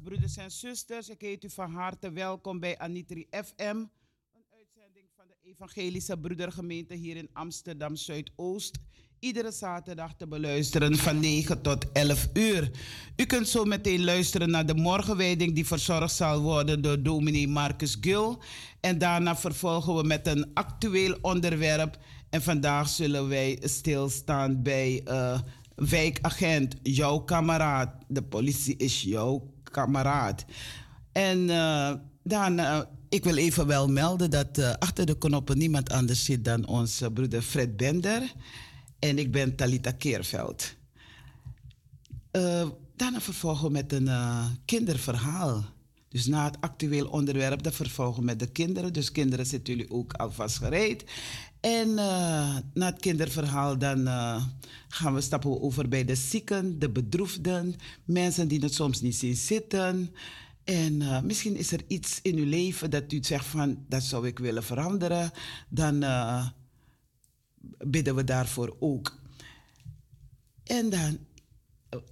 broeders en zusters. Ik heet u van harte welkom bij Anitri FM. Een uitzending van de Evangelische Broedergemeente hier in Amsterdam Zuidoost. Iedere zaterdag te beluisteren van 9 tot 11 uur. U kunt zo meteen luisteren naar de morgenwijding die verzorgd zal worden door dominee Marcus Gil. En daarna vervolgen we met een actueel onderwerp. En vandaag zullen wij stilstaan bij uh, wijkagent, jouw kameraad. De politie is jouw kameraad. En uh, dan, uh, ik wil even wel melden dat uh, achter de knoppen niemand anders zit dan onze broeder Fred Bender. En ik ben Talita Keerveld. daarna vervolgen we met een kinderverhaal. Dus na het actueel onderwerp, dat vervolgen we met de kinderen. Dus kinderen zitten jullie ook alvast gereed. En uh, na het kinderverhaal dan uh, gaan we stappen over bij de zieken, de bedroefden, mensen die het soms niet zien zitten. En uh, misschien is er iets in uw leven dat u zegt van dat zou ik willen veranderen. Dan bidden we daarvoor ook. En dan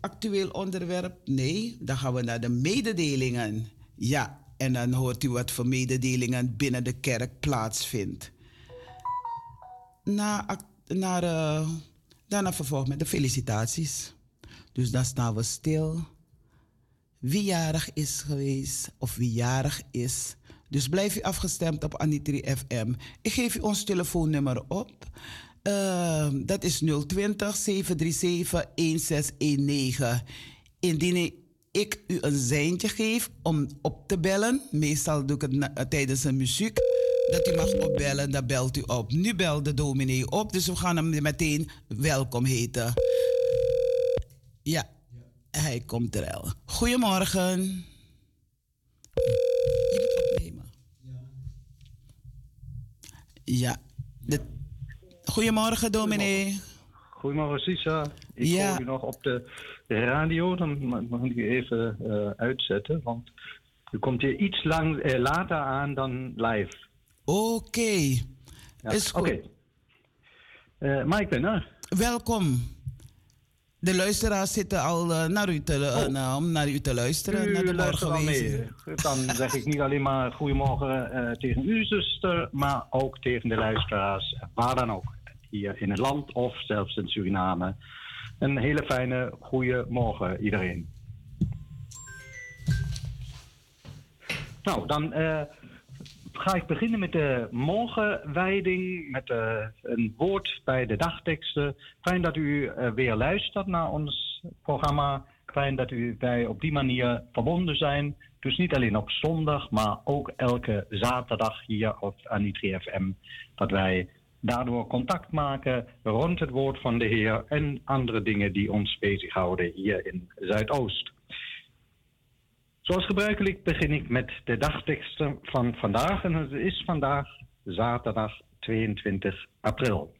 actueel onderwerp? Nee, dan gaan we naar de mededelingen. Ja, en dan hoort u wat voor mededelingen binnen de kerk plaatsvindt na, naar, uh, daarna vervolg met de felicitaties. Dus dan staan we stil. Wie jarig is geweest of wie jarig is. Dus blijf u afgestemd op Anitri FM. Ik geef u ons telefoonnummer op. Uh, dat is 020 737 1619. Indien ik u een seintje geef om op te bellen, meestal doe ik het tijdens een muziek dat u mag opbellen, dan belt u op. Nu belt de dominee op, dus we gaan hem meteen welkom heten. Ja, hij komt er al. Goedemorgen. Je moet opnemen. Ja. De... Goedemorgen, dominee. Goedemorgen, Sisa. Ik ja. hoor u nog op de radio. Dan mag ik u even uh, uitzetten, want U komt hier iets lang, eh, later aan dan live. Oké. Ja, Is goed. Eh, maar ik ben er. Welkom. De luisteraars zitten al eh, naar u te, eh, Oh. nou, om naar u te luisteren. naar de U morgenwezen. mee. Dan zeg ik niet alleen maar goedemorgen eh, tegen uw zuster, maar ook tegen de luisteraars, waar dan ook. Hier in het land of zelfs in Suriname. Een hele fijne goede morgen iedereen. Nou, dan eh, ga ik beginnen met de morgenwijding, met eh, een woord bij de dagteksten. Fijn dat u eh, weer luistert naar ons programma. Fijn dat u wij op die manier verbonden zijn. Dus niet alleen op zondag, maar ook elke zaterdag hier op Anitri FM. Dat wij daardoor contact maken rond het woord van de Heer en andere dingen die ons bezighouden hier in Zuidoost. Zoals gebruikelijk begin ik met de dagteksten van vandaag. En het is vandaag zaterdag 22 april.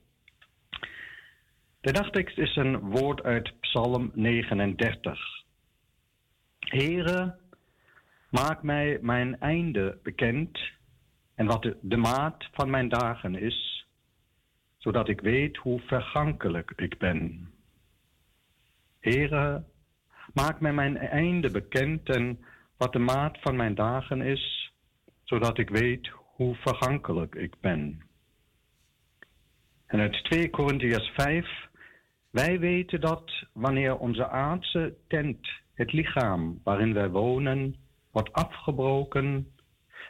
De dagtekst is een woord uit Psalm 39. Here, maak mij mijn einde bekend en wat de, maat van mijn dagen is, zodat ik weet hoe vergankelijk ik ben. Here, maak mij mijn einde bekend en wat de maat van mijn dagen is, zodat ik weet hoe vergankelijk ik ben. En uit 2 Korintiërs 5, wij weten dat wanneer onze aardse tent, het lichaam waarin wij wonen, wordt afgebroken,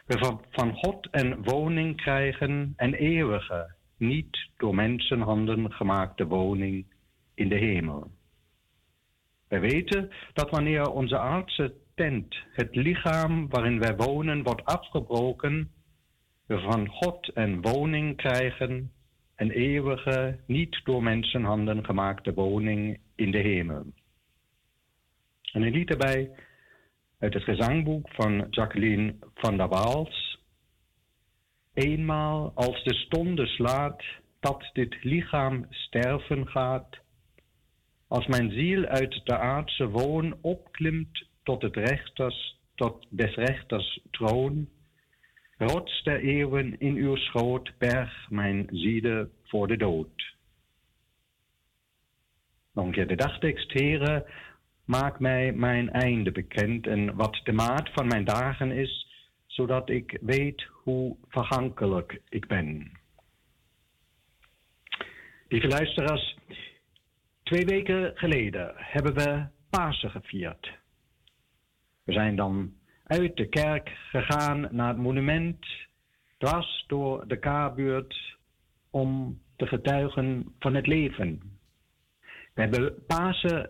we van- God een woning krijgen, een eeuwige, niet door mensenhanden gemaakte woning in de hemel. Wij weten dat wanneer onze aardse het lichaam waarin wij wonen, wordt afgebroken, we van God een woning krijgen, een eeuwige, niet door mensenhanden gemaakte woning in de hemel. En een lied erbij uit het gezangboek van Jacqueline van der Waals. Eenmaal als de stonde slaat dat dit lichaam sterven gaat, als mijn ziel uit de aardse woon opklimt tot het rechters, tot des rechters troon, rots der eeuwen in uw schoot, berg mijn ziele voor de dood. Nog een keer de dagtekst, heren, maak mij mijn einde bekend en wat de maat van mijn dagen is, zodat ik weet hoe vergankelijk ik ben. Lieve luisteraars, twee weken geleden hebben we Pasen gevierd. We zijn dan uit de kerk gegaan naar het monument, dwars door de K-buurt, om te getuigen van het leven. We hebben Pasen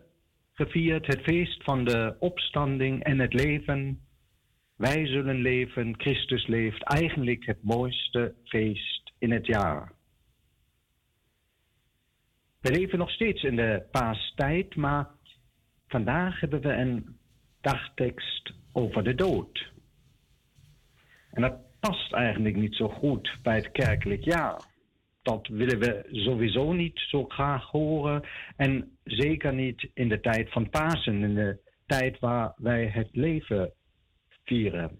gevierd, het feest van de opstanding en het leven. Wij zullen leven, Christus leeft, eigenlijk het mooiste feest in het jaar. We leven nog steeds in de paastijd, maar vandaag hebben we een dagtekst over de dood. En dat past eigenlijk niet zo goed bij het kerkelijk jaar. Dat willen we sowieso niet zo graag horen. En zeker niet in de tijd van Pasen, in de tijd waar wij het leven vieren.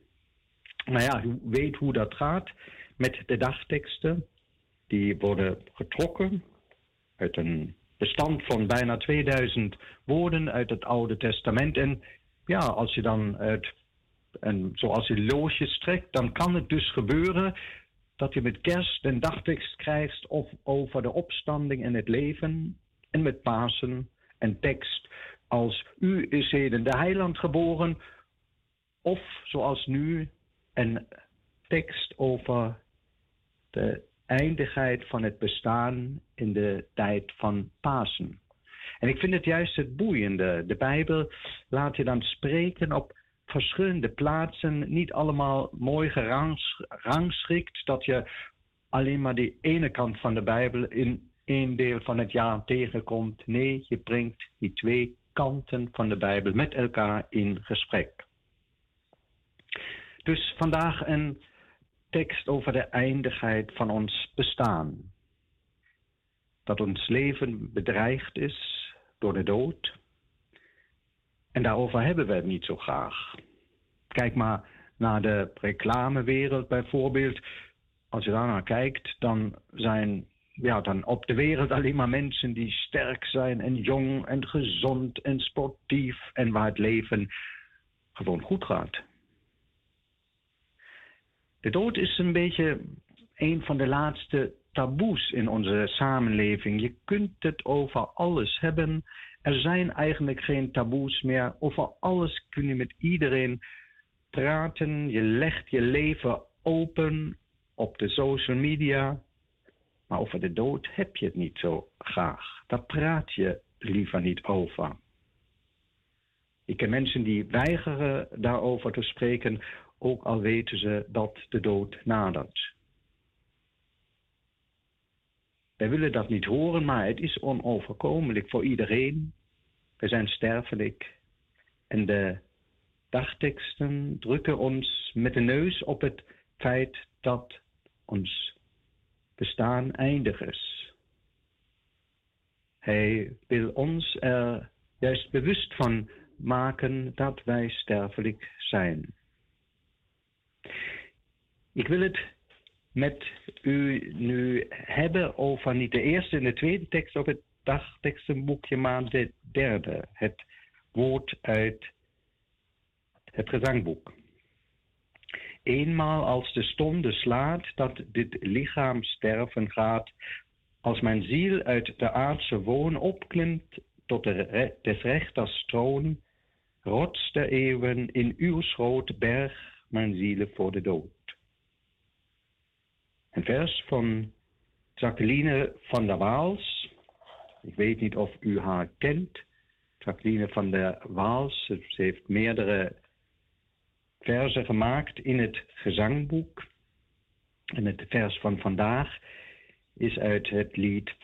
Nou ja, u weet hoe dat gaat met de dagteksten. Die worden getrokken uit een bestand van bijna 2000 woorden uit het Oude Testament. En ja, als je dan uit, en zoals je loosjes trekt, dan kan het dus gebeuren dat je met kerst een dagtekst krijgt of over de opstanding en het leven. En met Pasen een tekst als U is heden de heiland geboren. Of zoals nu een tekst over de eindigheid van het bestaan in de tijd van Pasen. En ik vind het juist het boeiende. De Bijbel laat je dan spreken op verschillende plaatsen, niet allemaal mooi gerangschikt, dat je alleen maar die ene kant van de Bijbel in één deel van het jaar tegenkomt. Nee, je brengt die twee kanten van de Bijbel met elkaar in gesprek. Dus vandaag een tekst over de eindigheid van ons bestaan. Dat ons leven bedreigd is door de dood. En daarover hebben we het niet zo graag. Kijk maar naar de reclamewereld bijvoorbeeld. Als je daar naar kijkt, dan zijn ja, dan op de wereld alleen maar mensen die sterk zijn en jong en gezond en sportief en waar het leven gewoon goed gaat. De dood is een beetje een van de laatste taboes in onze samenleving. Je kunt het over alles hebben. Er zijn eigenlijk geen taboes meer. Over alles kun je met iedereen praten. Je legt je leven open op de social media. Maar over de dood heb je het niet zo graag. Daar praat je liever niet over. Ik ken mensen die weigeren daarover te spreken, ook al weten ze dat de dood nadert. Wij willen dat niet horen, maar het is onoverkomelijk voor iedereen. We zijn sterfelijk. En de dagteksten drukken ons met de neus op het feit dat ons bestaan eindig is. Hij wil ons er juist bewust van maken dat wij sterfelijk zijn. Ik wil het met u nu hebben over niet de eerste en de tweede tekst op het dagtekstenboekje, maar de derde, het woord uit het gezangboek. Eenmaal als de stonde slaat dat dit lichaam sterven gaat, als mijn ziel uit de aardse woon opklimt tot de des rechters troon, rots de eeuwen in uw schoot berg mijn zielen voor de dood. Een vers van Jacqueline van der Waals. Ik weet niet of u haar kent. Jacqueline van der Waals. Ze heeft meerdere versen gemaakt in het gezangboek. En het vers van vandaag is uit het lied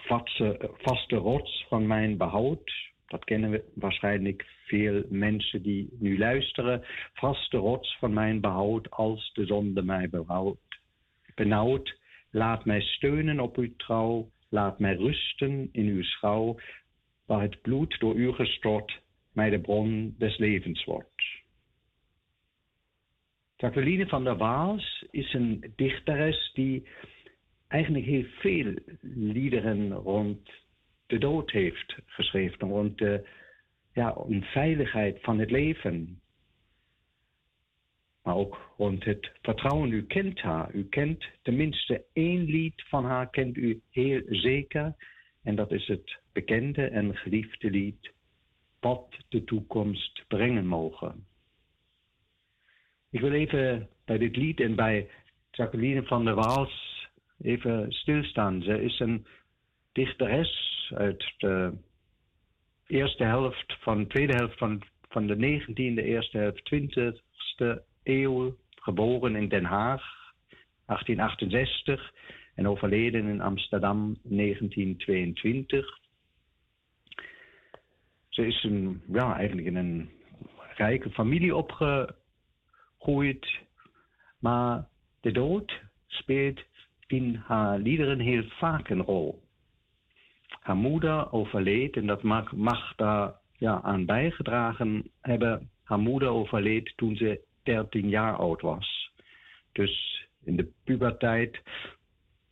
Vaste Rots van Mijn Behoud. Dat kennen we waarschijnlijk veel mensen die nu luisteren. Vaste rots van mijn behoud als de zonde mij behoudt. Benauwd, laat mij steunen op uw trouw. Laat mij rusten in uw schouw, waar het bloed door u gestort mij de bron des levens wordt. Jacqueline van der Waals is een dichteres die eigenlijk heel veel liederen rond de dood heeft geschreven, rond de ja, onveiligheid van het leven. Maar ook rond het vertrouwen. U kent haar. U kent tenminste één lied van haar, kent u heel zeker. En dat is het bekende en geliefde lied Wat de toekomst brengen mogen. Ik wil even bij dit lied en bij Jacqueline van der Waals even stilstaan. Ze is een dichteres uit de eerste helft van de tweede helft van, van de 19e, eerste helft 20e eeuw, geboren in Den Haag 1868 en overleden in Amsterdam 1922. Ze is een, ja, eigenlijk in een rijke familie opgegroeid, maar de dood speelt in haar liederen heel vaak een rol haar moeder overleed en dat mag, mag daar ja, aan bijgedragen hebben. Haar moeder overleed toen ze 13 jaar oud was. Dus in de puberteit,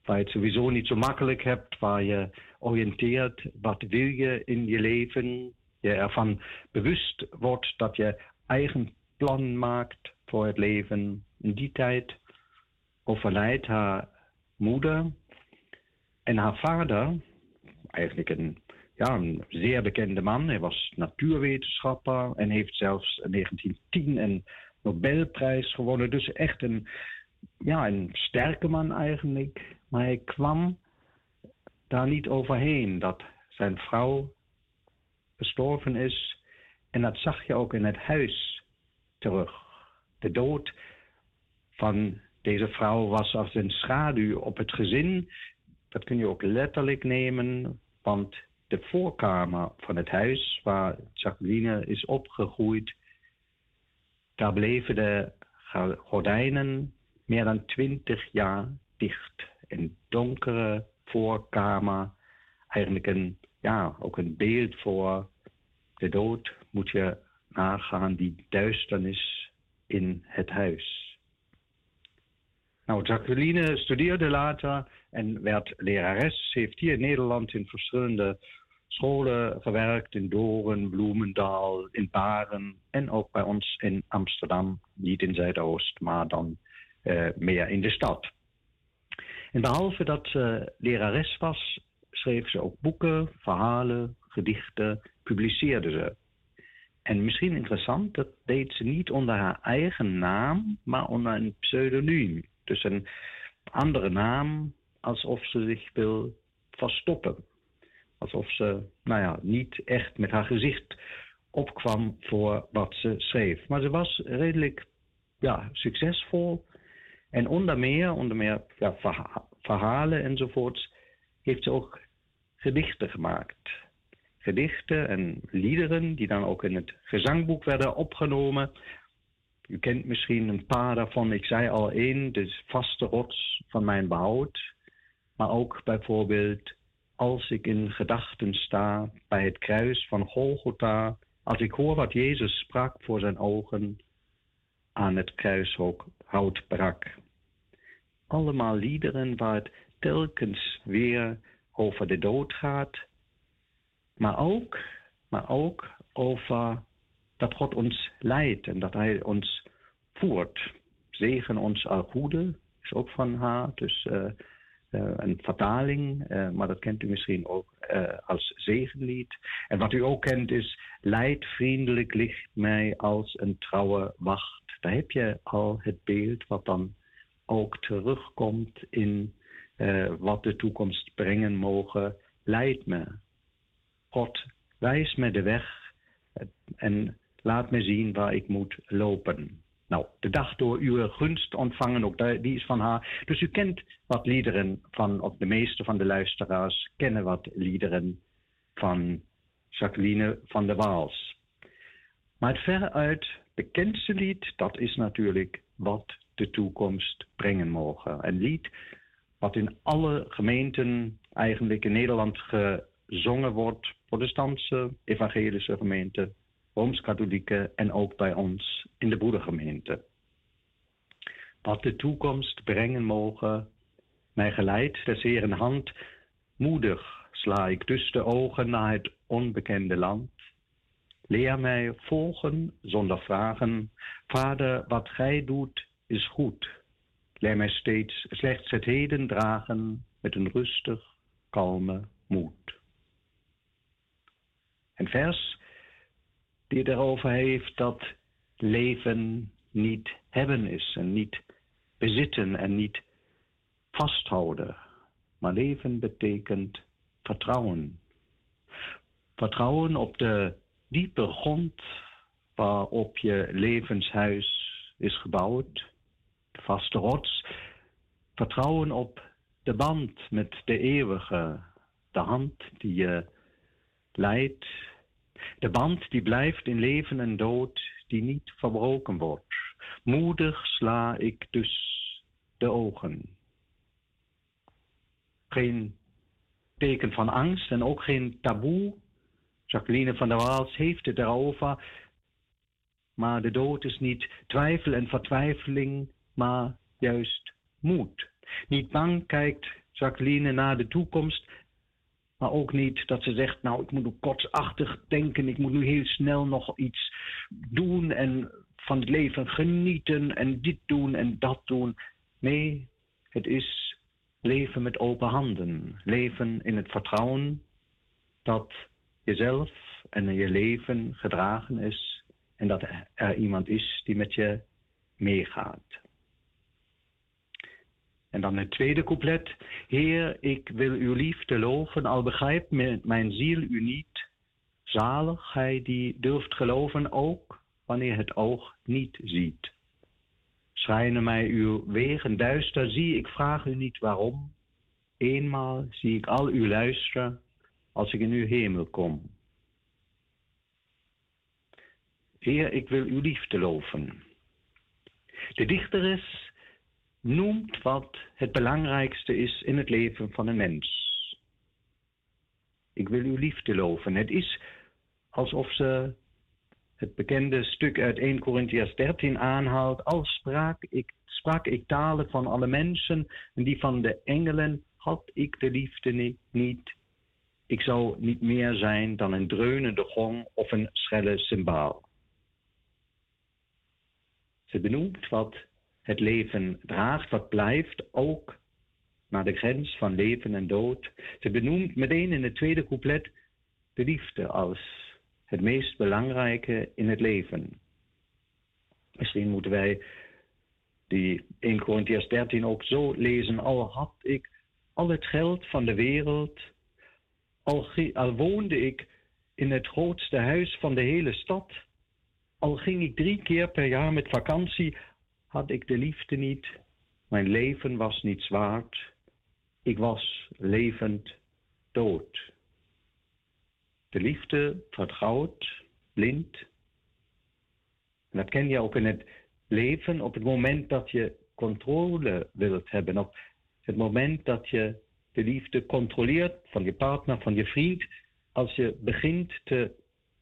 waar je het sowieso niet zo makkelijk hebt, waar je oriënteert wat wil je in je leven, je ervan bewust wordt dat je eigen plan maakt voor het leven. In die tijd overlijdt haar moeder en haar vader eigenlijk een, ja, een zeer bekende man. Hij was natuurwetenschapper en heeft zelfs in 1910 een Nobelprijs gewonnen. Dus echt een, ja, een sterke man eigenlijk. Maar hij kwam daar niet overheen dat zijn vrouw gestorven is. En dat zag je ook in het huis terug. De dood van deze vrouw was als een schaduw op het gezin. Dat kun je ook letterlijk nemen. Want de voorkamer van het huis waar Jacqueline is opgegroeid, daar bleven de gordijnen meer dan twintig jaar dicht. Een donkere voorkamer, eigenlijk een, ja, ook een beeld voor de dood moet je nagaan, die duisternis in het huis. Nou, Jacqueline studeerde later en werd lerares. Ze heeft hier in Nederland in verschillende scholen gewerkt. In Doren, Bloemendaal, in Baren en ook bij ons in Amsterdam. Niet in Zuidoost, maar dan uh, meer in de stad. En behalve dat ze lerares was, schreef ze ook boeken, verhalen, gedichten, publiceerde ze. En misschien interessant, dat deed ze niet onder haar eigen naam, maar onder een pseudoniem. Dus een andere naam, alsof ze zich wil verstoppen. Alsof ze, nou ja, niet echt met haar gezicht opkwam voor wat ze schreef. Maar ze was redelijk ja, succesvol. En onder meer, onder meer ja, verhalen enzovoorts, heeft ze ook gedichten gemaakt. Gedichten en liederen die dan ook in het gezangboek werden opgenomen. U kent misschien een paar daarvan. Ik zei al één, de vaste rots van mijn behoud. Maar ook bijvoorbeeld als ik in gedachten sta bij het kruis van Golgotha, als ik hoor wat Jezus sprak voor zijn ogen aan het kruishout brak. Allemaal liederen waar het telkens weer over de dood gaat, maar ook, maar ook over dat God ons leidt en dat Hij ons voert. Zegen ons al goede, is ook van haar, dus uh, een vertaling, uh, maar dat kent u misschien ook als zegenlied. En wat u ook kent is, leid vriendelijk ligt mij als een trouwe wacht. Daar heb je al het beeld wat dan ook terugkomt in wat de toekomst brengen mogen. Leid me. God, wijs me de weg en laat me zien waar ik moet lopen. Nou, de dag door uw gunst ontvangen, ook die is van haar. Dus u kent wat liederen van, of de meeste van de luisteraars kennen wat liederen van Jacqueline van der Waals. Maar het veruit bekendste lied, dat is natuurlijk wat de toekomst brengen mogen. Een lied wat in alle gemeenten eigenlijk in Nederland gezongen wordt, protestantse, evangelische gemeenten, Rooms-Katholieke en ook bij ons in de broedergemeente. Wat de toekomst brengen mogen, mij geleid des Heeren hand, moedig sla ik dus de ogen naar het onbekende land. Leer mij volgen zonder vragen, Vader, wat gij doet is goed. Leer mij steeds slechts het heden dragen met een rustig, kalme moed. En vers die erover heeft dat leven niet hebben is en niet bezitten en niet vasthouden. Maar leven betekent vertrouwen. Vertrouwen op de diepe grond waarop je levenshuis is gebouwd, de vaste rots. Vertrouwen op de band met de eeuwige, de hand die je leidt de band die blijft in leven en dood, die niet verbroken wordt. Moedig sla ik dus de ogen. Geen teken van angst en ook geen taboe. Jacqueline van der Waals heeft het erover. Maar de dood is niet twijfel en vertwijfeling, maar juist moed. Niet bang kijkt Jacqueline naar de toekomst, maar ook niet dat ze zegt, nou, ik moet nu kortsachtig denken, ik moet nu heel snel nog iets doen en van het leven genieten en dit doen en dat doen. Nee, het is leven met open handen. Leven in het vertrouwen dat jezelf en je leven gedragen is en dat er iemand is die met je meegaat. En dan het tweede couplet. Heer, ik wil uw liefde loven, al begrijpt mijn ziel u niet. Zalig hij die durft geloven, ook wanneer het oog niet ziet. Schijnen mij uw wegen duister, zie ik vraag u niet waarom. Eenmaal zie ik al uw luisteren, als ik in uw hemel kom. Heer, ik wil uw liefde loven. De dichteres noemt wat het belangrijkste is in het leven van een mens. Ik wil uw liefde loven. Het is alsof ze het bekende stuk uit 1 Corinthians 13 aanhaalt. Al sprak ik, sprak ik talen van alle mensen en die van de engelen, had ik de liefde niet. Ik zou niet meer zijn dan een dreunende gong of een schelle cymbaal. Ze benoemt wat het leven draagt, wat blijft, ook naar de grens van leven en dood. Ze benoemt meteen in het tweede couplet de liefde als het meest belangrijke in het leven. Misschien moeten wij die 1 Corinthians 13 ook zo lezen. Al had ik al het geld van de wereld, al, al woonde ik in het grootste huis van de hele stad, al ging ik drie keer per jaar met vakantie, had ik de liefde niet. Mijn leven was niets waard. Ik was levend dood. De liefde vertrouwt, blind. Dat ken je ook in het leven op het moment dat je controle wilt hebben. Op het moment dat je de liefde controleert van je partner, van je vriend. Als je begint te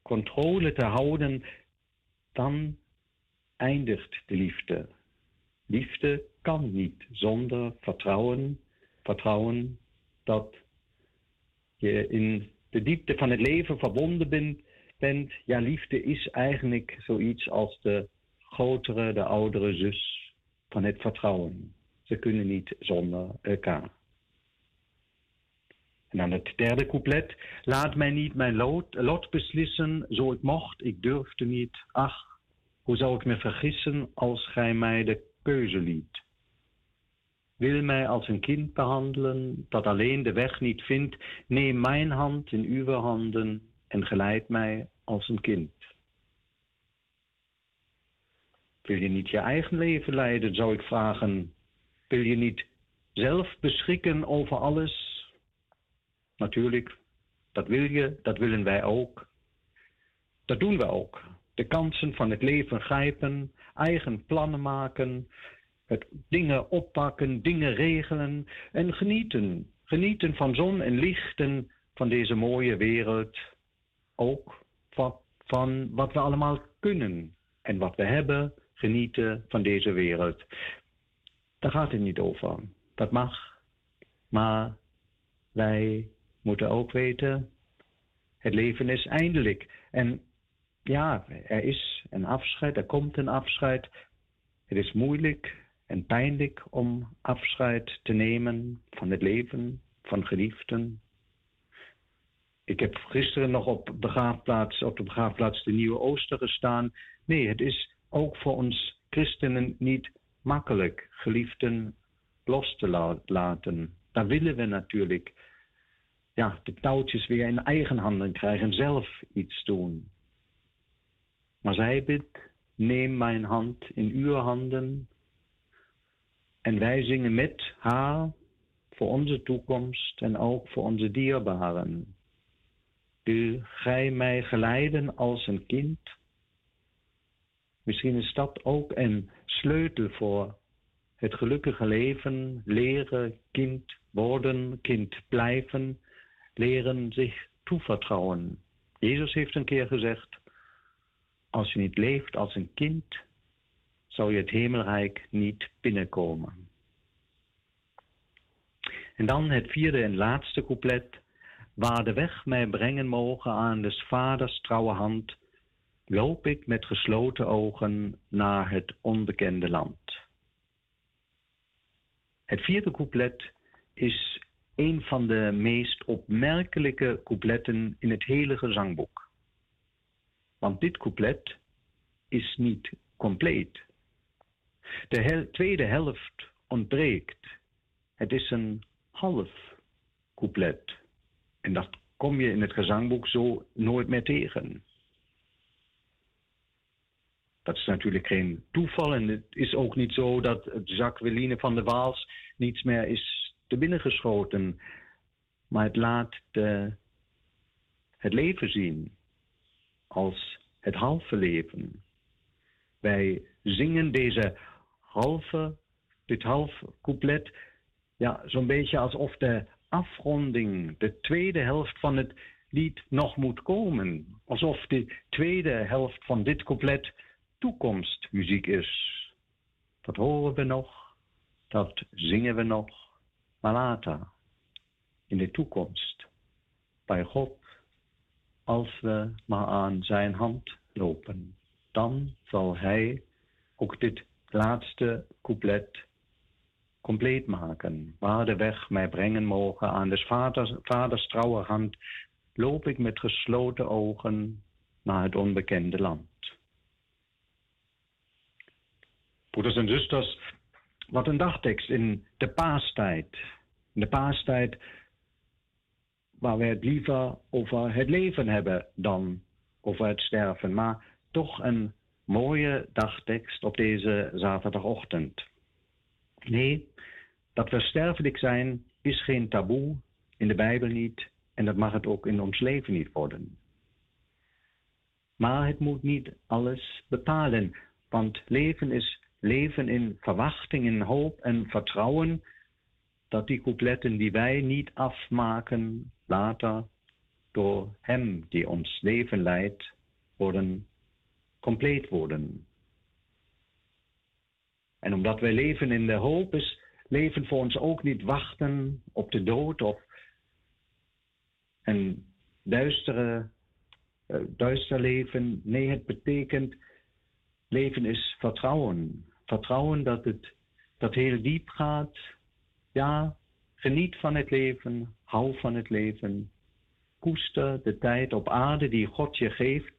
controle te houden, dan eindigt de liefde. Liefde kan niet zonder vertrouwen. Vertrouwen dat je in de diepte van het leven verbonden bent. Ja, liefde is eigenlijk zoiets als de grotere, de oudere zus van het vertrouwen. Ze kunnen niet zonder elkaar. En dan het derde couplet. Laat mij niet mijn lot, lot beslissen, zo ik mocht, ik durfde niet. Ach, hoe zou ik me vergissen als gij mij de keuze liet? Wil mij als een kind behandelen, dat alleen de weg niet vindt. Neem mijn hand in uw handen en geleid mij als een kind. Wil je niet je eigen leven leiden, zou ik vragen. Wil je niet zelf beschikken over alles? Natuurlijk, dat wil je, dat willen wij ook. Dat doen we ook. De kansen van het leven grijpen, eigen plannen maken, het dingen oppakken, dingen regelen en genieten. Genieten van zon en lichten van deze mooie wereld. Ook van, van wat we allemaal kunnen en wat we hebben. Genieten van deze wereld. Daar gaat het niet over. Dat mag. Maar wij moeten ook weten, het leven is eindelijk. En ja, er is een afscheid, er komt een afscheid. Het is moeilijk en pijnlijk om afscheid te nemen van het leven, van geliefden. Ik heb gisteren nog op, begraafplaats, op de begraafplaats de Nieuwe Ooster gestaan. Nee, het is ook voor ons christenen niet makkelijk geliefden los te laten. Daar willen we natuurlijk ja, de touwtjes weer in eigen handen krijgen, zelf iets doen. Maar zij bidt, neem mijn hand in uw handen en wij zingen met haar voor onze toekomst en ook voor onze dierbaren. Wil gij mij geleiden als een kind? Misschien is dat ook een sleutel voor het gelukkige leven, leren kind worden, kind blijven, leren zich toevertrouwen. Jezus heeft een keer gezegd, als je niet leeft als een kind, zou je het hemelrijk niet binnenkomen. En dan het vierde en laatste couplet. Waar de weg mij brengen mogen aan des vaders trouwe hand, loop ik met gesloten ogen naar het onbekende land. Het vierde couplet is een van de meest opmerkelijke coupletten in het hele gezangboek. Want dit couplet is niet compleet. De tweede helft ontbreekt. Het is een half couplet. En dat kom je in het gezangboek zo nooit meer tegen. Dat is natuurlijk geen toeval en het is ook niet zo dat Jacques Willine van der Waals niets meer is te binnen geschoten. Maar het laat de, het leven zien als het halve leven. Wij zingen deze halve, dit half couplet, ja, zo'n beetje alsof de afronding, de tweede helft van het lied nog moet komen. Alsof de tweede helft van dit couplet toekomstmuziek is. Dat horen we nog, dat zingen we nog, maar later, in de toekomst, bij God, als we maar aan zijn hand lopen, dan zal hij ook dit laatste couplet compleet maken. Waar de weg mij brengen mogen aan des vaders, vaders trouwe hand, loop ik met gesloten ogen naar het onbekende land. Broeders en zusters, wat een dagtekst in de paastijd. In de paastijd waar we het liever over het leven hebben dan over het sterven. Maar toch een mooie dagtekst op deze zaterdagochtend. Nee, dat we sterfelijk zijn is geen taboe, in de Bijbel niet, en dat mag het ook in ons leven niet worden. Maar het moet niet alles bepalen, want leven is leven in verwachting, in hoop en vertrouwen dat die coupletten die wij niet afmaken, later door Hem die ons leven leidt, worden compleet worden. En omdat wij leven in de hoop, is leven voor ons ook niet wachten op de dood of een duistere, uh, duister leven. Nee, het betekent leven is vertrouwen. Vertrouwen dat het dat heel diep gaat. Ja, geniet van het leven, hou van het leven. Koester de tijd op aarde die God je geeft.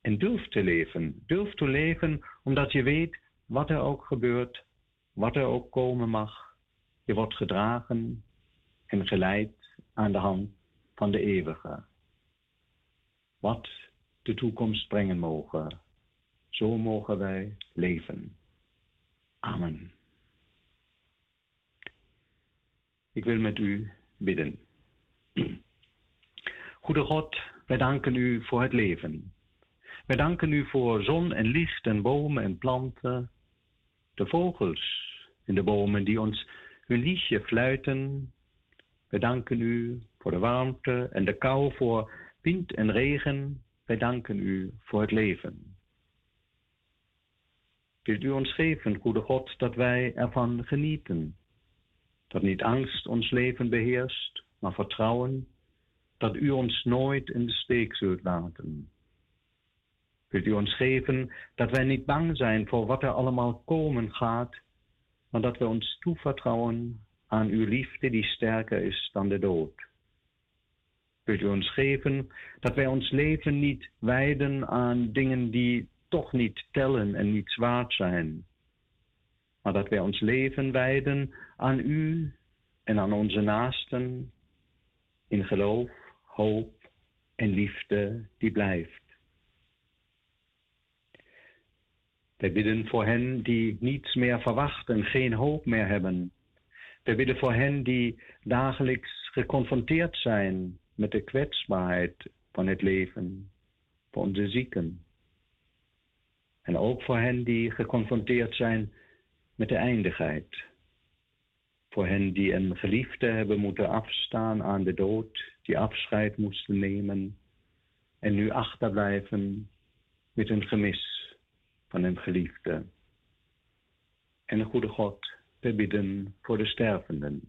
En durf te leven. Durf te leven omdat je weet wat er ook gebeurt, wat er ook komen mag. Je wordt gedragen en geleid aan de hand van de eeuwige. Wat de toekomst brengen mogen, zo mogen wij leven. Amen. Ik wil met u bidden. Goede God, wij danken u voor het leven. Wij danken u voor zon en licht en bomen en planten, de vogels en de bomen die ons hun liedje fluiten. Wij danken u voor de warmte en de kou, voor wind en regen. Wij danken u voor het leven. Wilt u ons geven, goede God, dat wij ervan genieten. Dat niet angst ons leven beheerst, maar vertrouwen dat u ons nooit in de steek zult laten. Wilt u ons geven dat wij niet bang zijn voor wat er allemaal komen gaat, maar dat we ons toevertrouwen aan uw liefde die sterker is dan de dood. Wilt u ons geven dat wij ons leven niet wijden aan dingen die toch niet tellen en niet zwaard zijn, maar dat wij ons leven wijden aan u en aan onze naasten in geloof, hoop en liefde die blijft. Wij bidden voor hen die niets meer verwachten, geen hoop meer hebben. Wij bidden voor hen die dagelijks geconfronteerd zijn met de kwetsbaarheid van het leven, voor onze zieken. En ook voor hen die geconfronteerd zijn met de eindigheid. Voor hen die een geliefde hebben moeten afstaan aan de dood, die afscheid moesten nemen en nu achterblijven met een gemis van een geliefde. En een goede God, we bidden voor de stervenden.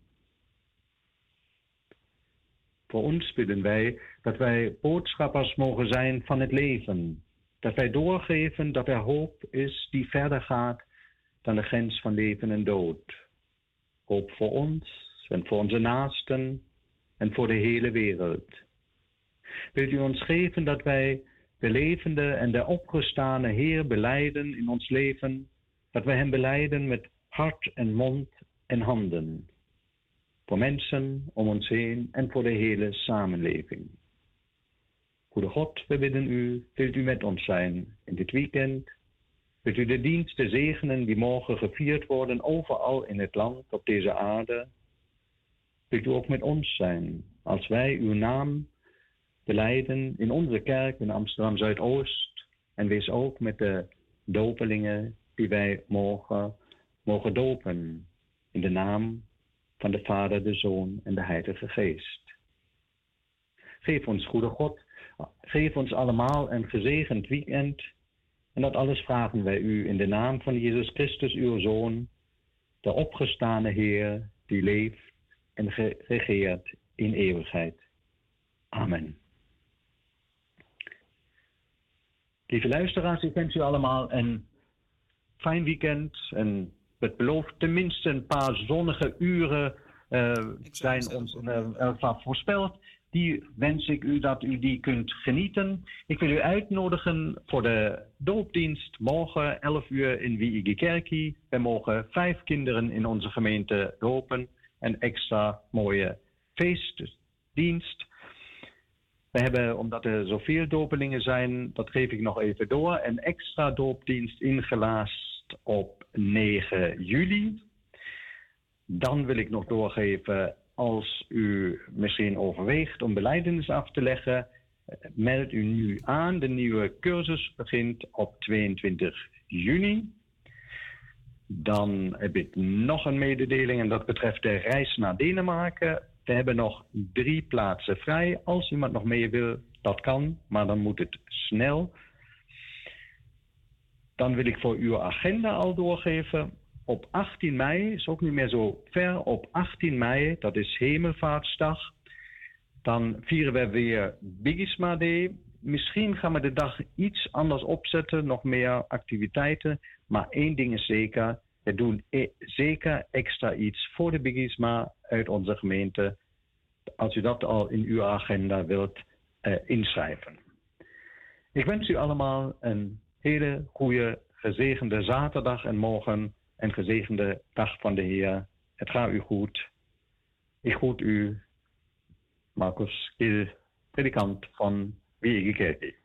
Voor ons bidden wij dat wij boodschappers mogen zijn van het leven, dat wij doorgeven dat er hoop is die verder gaat dan de grens van leven en dood. Hoop voor ons en voor onze naasten en voor de hele wereld. Wilt u ons geven dat wij de levende en de opgestane Heer beleiden in ons leven, dat wij Hem beleiden met hart en mond en handen, voor mensen om ons heen en voor de hele samenleving. Goede God, we bidden u, wilt u met ons zijn in dit weekend. Wilt u de diensten zegenen die morgen gevierd worden overal in het land, op deze aarde. Wilt u ook met ons zijn, als wij uw naam beleiden in onze kerk in Amsterdam Zuidoost. En wees ook met de dopelingen die wij morgen mogen dopen. In de naam van de Vader, de Zoon en de Heilige Geest. Geef ons, goede God, geef ons allemaal een gezegend weekend. En dat alles vragen wij u in de naam van Jezus Christus, uw Zoon, de opgestane Heer, die leeft en regeert in eeuwigheid. Amen. Lieve luisteraars, ik wens u allemaal een fijn weekend. En het belooft tenminste een paar zonnige uren uh, zijn ons uh, voorspeld. Die wens ik u dat u die kunt genieten. Ik wil u uitnodigen voor de doopdienst morgen 11 uur in Wiege Kerkie. We mogen vijf kinderen in onze gemeente dopen. Een extra mooie feestdienst. We hebben, omdat er zoveel dopelingen zijn, dat geef ik nog even door, een extra doopdienst ingelaast op 9 juli. Dan wil ik nog doorgeven, als u misschien overweegt om beleidenis af te leggen, meld u nu aan. De nieuwe cursus begint op 22 juni. Dan heb ik nog een mededeling en dat betreft de reis naar Denemarken. We hebben nog drie plaatsen vrij. Als iemand nog mee wil, dat kan, maar dan moet het snel. Dan wil ik voor uw agenda al doorgeven. Op 18 mei, is ook niet meer zo ver, op 18 mei, dat is Hemelvaartsdag. Dan vieren we weer Bigisma Day. Misschien gaan we de dag iets anders opzetten, nog meer activiteiten. Maar één ding is zeker, we doen e- zeker extra iets voor de Bigisma uit onze gemeente. Als u dat al in uw agenda wilt uh, inschrijven. Ik wens u allemaal een hele goede, gezegende zaterdag en morgen een gezegende dag van de Heer. Het gaat u goed. Ik groet u, Marcus Kiel, predikant van Wege Kerk.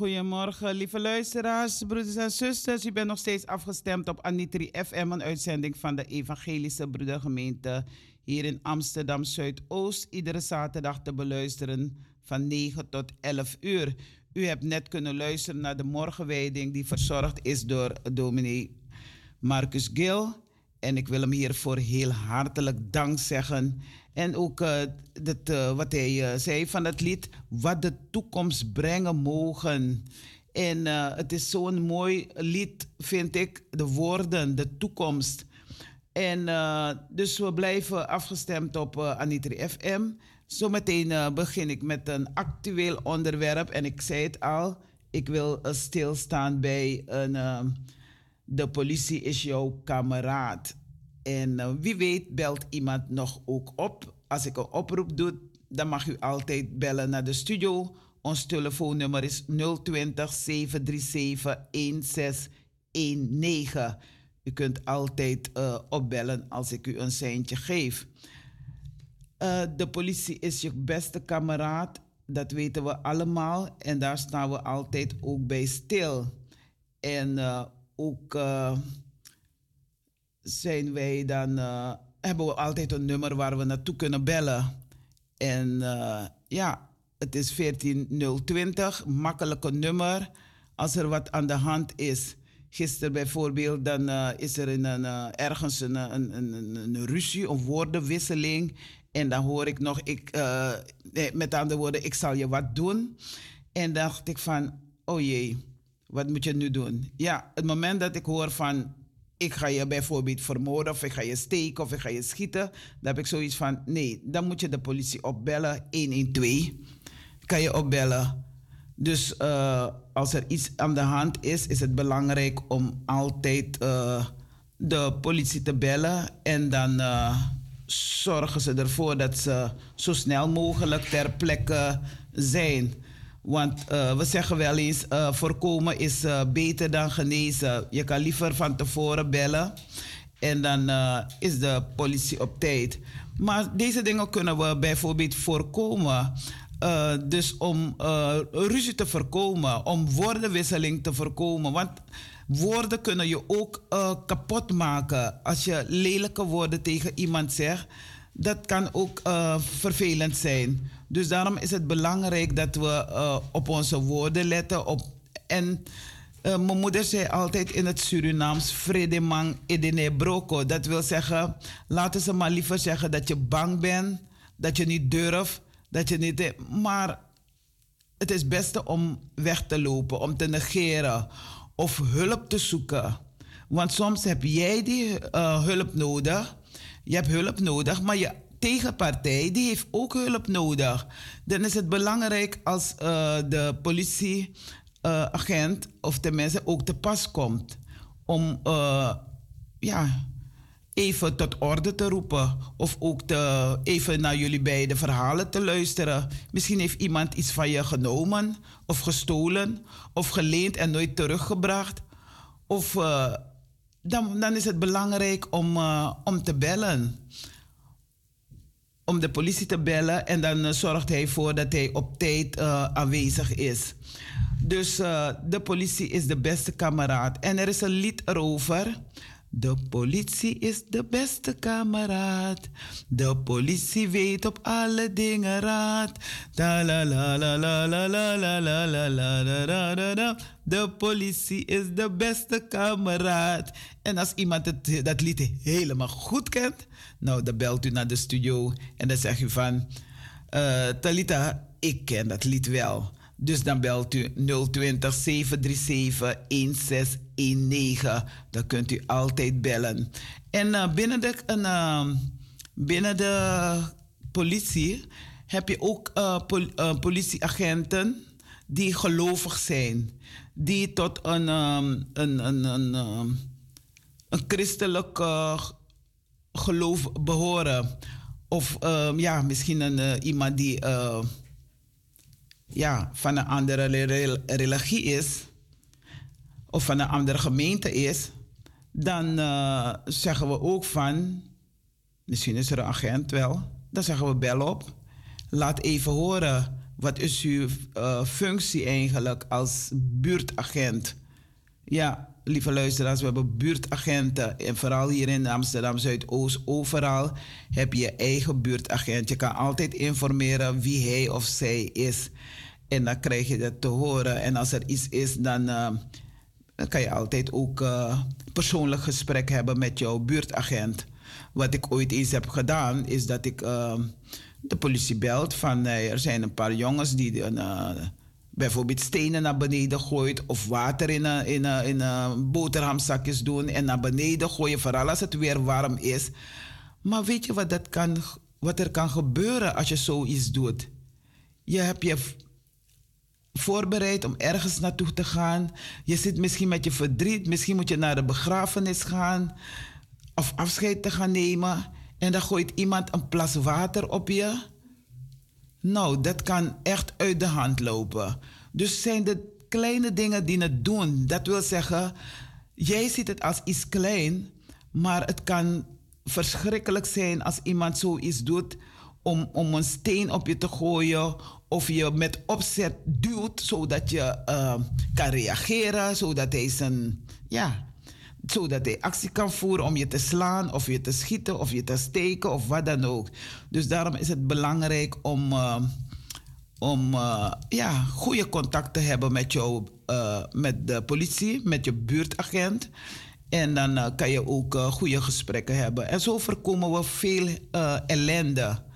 Goedemorgen lieve luisteraars, broeders en zusters. U bent nog steeds afgestemd op Anitri FM, een uitzending van de Evangelische Broedergemeente hier in Amsterdam Zuidoost. Iedere zaterdag te beluisteren van 9 tot 11 uur. U hebt net kunnen luisteren naar de morgenwijding die verzorgd is door dominee Marcus Gil. En ik wil hem hiervoor heel hartelijk dank zeggen. En ook uh, dat, uh, wat hij uh, zei van het lied, wat de toekomst brengen mogen. En het is zo'n mooi lied, vind ik, de woorden, de toekomst. En dus we blijven afgestemd op Anitri FM. Zometeen begin ik met een actueel onderwerp. En ik zei het al, ik wil stilstaan bij een de politie is jouw kameraad. En uh, wie weet belt iemand nog ook op. Als ik een oproep doe, dan mag u altijd bellen naar de studio. Ons telefoonnummer is 020 737 1619. U kunt altijd uh, opbellen als ik u een seintje geef. Uh, de politie is je beste kameraad, dat weten we allemaal. En daar staan we altijd ook bij stil. En ook uh, zijn wij dan, uh, hebben we altijd een nummer waar we naartoe kunnen bellen. En uh, ja, het is 14020, makkelijke nummer. Als er wat aan de hand is. Gisteren bijvoorbeeld, dan is er in een, ergens een, een, een, een, ruzie, een woordenwisseling. En dan hoor ik nog, ik, met andere woorden, ik zal je wat doen. En dacht ik van, oh jee, wat moet je nu doen? Ja, het moment dat ik hoor van ik ga je bijvoorbeeld vermoorden of ik ga je steken of ik ga je schieten, dan heb ik zoiets van nee, dan moet je de politie opbellen, 112. Kan je opbellen. Dus uh, als er iets aan de hand is, is het belangrijk om altijd uh, de politie te bellen en dan uh, zorgen ze ervoor dat ze zo snel mogelijk ter plekke zijn. Want uh, we zeggen wel eens, uh, voorkomen is uh, beter dan genezen. Je kan liever van tevoren bellen en dan is de politie op tijd. Maar deze dingen kunnen we bijvoorbeeld voorkomen. dus om ruzie te voorkomen, om woordenwisseling te voorkomen. Want woorden kunnen je ook kapot maken. Als je lelijke woorden tegen iemand zegt, dat kan ook vervelend zijn. Dus daarom is het belangrijk dat we uh, op onze woorden letten. Op, en uh, mijn moeder zei altijd in het Surinaams: Vredemang edene broko. Dat wil zeggen, laten ze maar liever zeggen dat je bang bent, dat je niet durft, dat je niet. Maar het is beste om weg te lopen, om te negeren of hulp te zoeken. Want soms heb jij die uh, hulp nodig. Je hebt hulp nodig, maar je tegenpartij die heeft ook hulp nodig. Dan is het belangrijk als uh, de politieagent uh, of tenminste ook te pas komt om uh, ja, even tot orde te roepen of ook te, even naar jullie beide verhalen te luisteren. Misschien heeft iemand iets van je genomen of gestolen of geleend en nooit teruggebracht. Of dan, dan is het belangrijk om, om te bellen om de politie te bellen en dan uh, zorgt hij voor dat hij op tijd uh, aanwezig is. Dus uh, de politie is de beste kameraad. En er is een lied erover. De politie is de beste kameraad. De politie weet op alle dingen raad. Da la la la la la la la la la la la la De politie is de beste kameraad. En als iemand het, dat lied helemaal goed kent, nou dan belt u naar de studio en dan zegt u van uh, Talita, ik ken dat lied wel. Dus dan belt u 020 737 1619. Dan kunt u altijd bellen. En uh, binnen, de, uh, binnen de politie heb je ook uh, pol politieagenten die gelovig zijn. Die tot een, um, een, een, een, um, een christelijk geloof behoren. Of ja, misschien een, iemand die ja, van een andere religie is, of van een andere gemeente is, dan uh, zeggen we ook van, misschien is er een agent wel, dan zeggen we bel op, laat even horen wat is uw uh, functie eigenlijk als buurtagent? Ja, lieve luisteraars, we hebben buurtagenten. En vooral hier in Amsterdam Zuidoost, overal heb je eigen buurtagent. Je kan altijd informeren wie hij of zij is. En dan krijg je dat te horen. En als er iets is, dan, uh, dan kan je altijd ook uh, persoonlijk gesprek hebben met jouw buurtagent. Wat ik ooit eens heb gedaan, is dat ik uh, de politie belt van er zijn een paar jongens die bijvoorbeeld stenen naar beneden gooit of water in een, in in boterhamzakjes doen en naar beneden gooien, vooral als het weer warm is. Maar weet je wat, dat kan, wat er kan gebeuren als je zoiets doet? Je hebt je voorbereid om ergens naartoe te gaan. Je zit misschien met je verdriet, misschien moet je naar de begrafenis gaan of afscheid te gaan nemen. En dan gooit iemand een plas water op je. Nou, dat kan echt uit de hand lopen. Dus zijn de kleine dingen die het doen. Dat wil zeggen, jij ziet het als iets klein, maar het kan verschrikkelijk zijn als iemand zoiets doet om, om een steen op je te gooien of je met opzet duwt zodat je uh, kan reageren, zodat hij zijn, ja, zodat hij actie kan voeren om je te slaan of je te schieten of je te steken of wat dan ook. Dus daarom is het belangrijk om, uh, om uh, ja, goede contact te hebben met, jou, met de politie, met je buurtagent. En dan kan je ook goede gesprekken hebben. En zo voorkomen we veel ellende.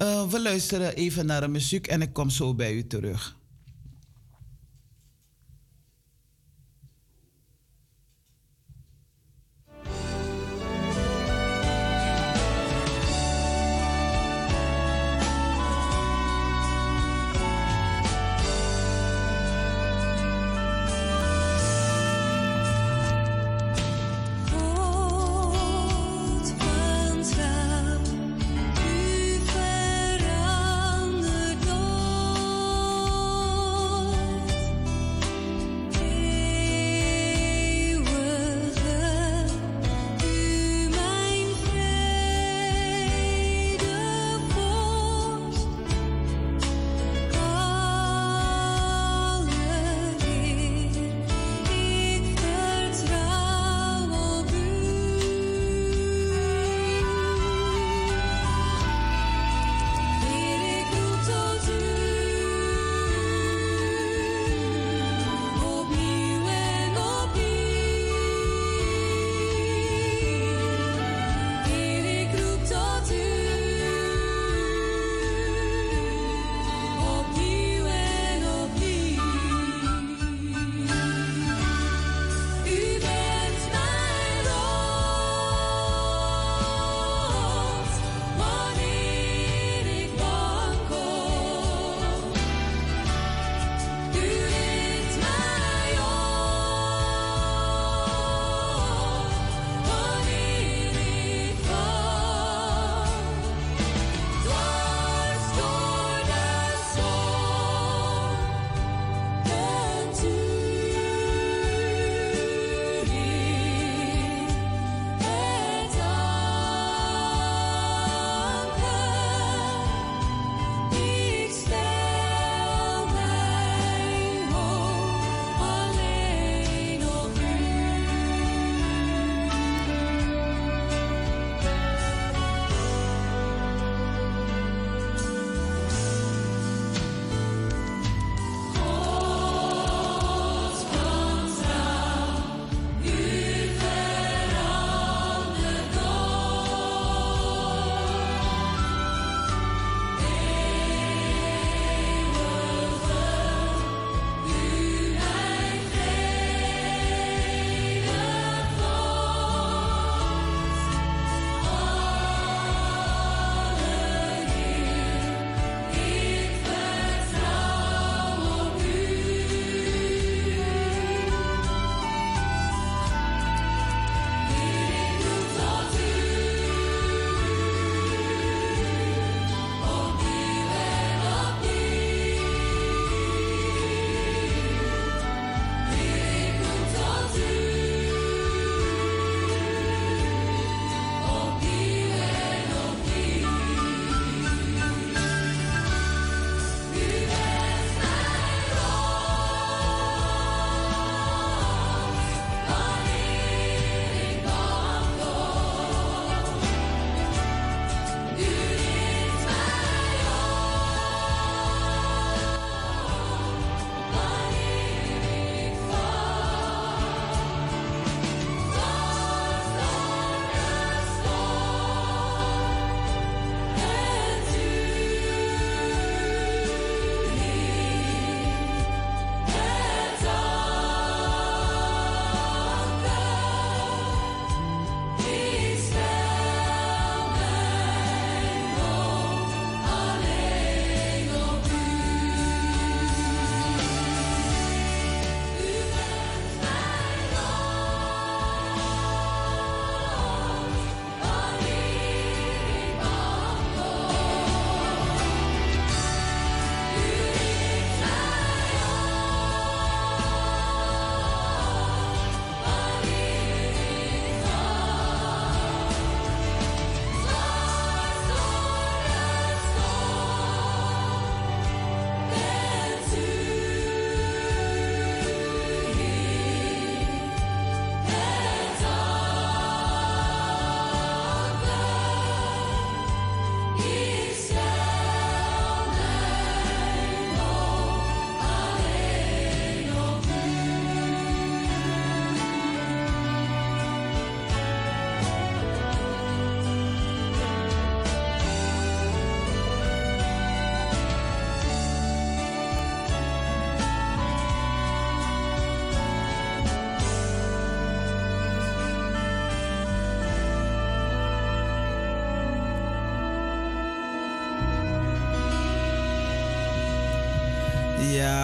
We luisteren even naar de muziek en ik kom zo bij u terug.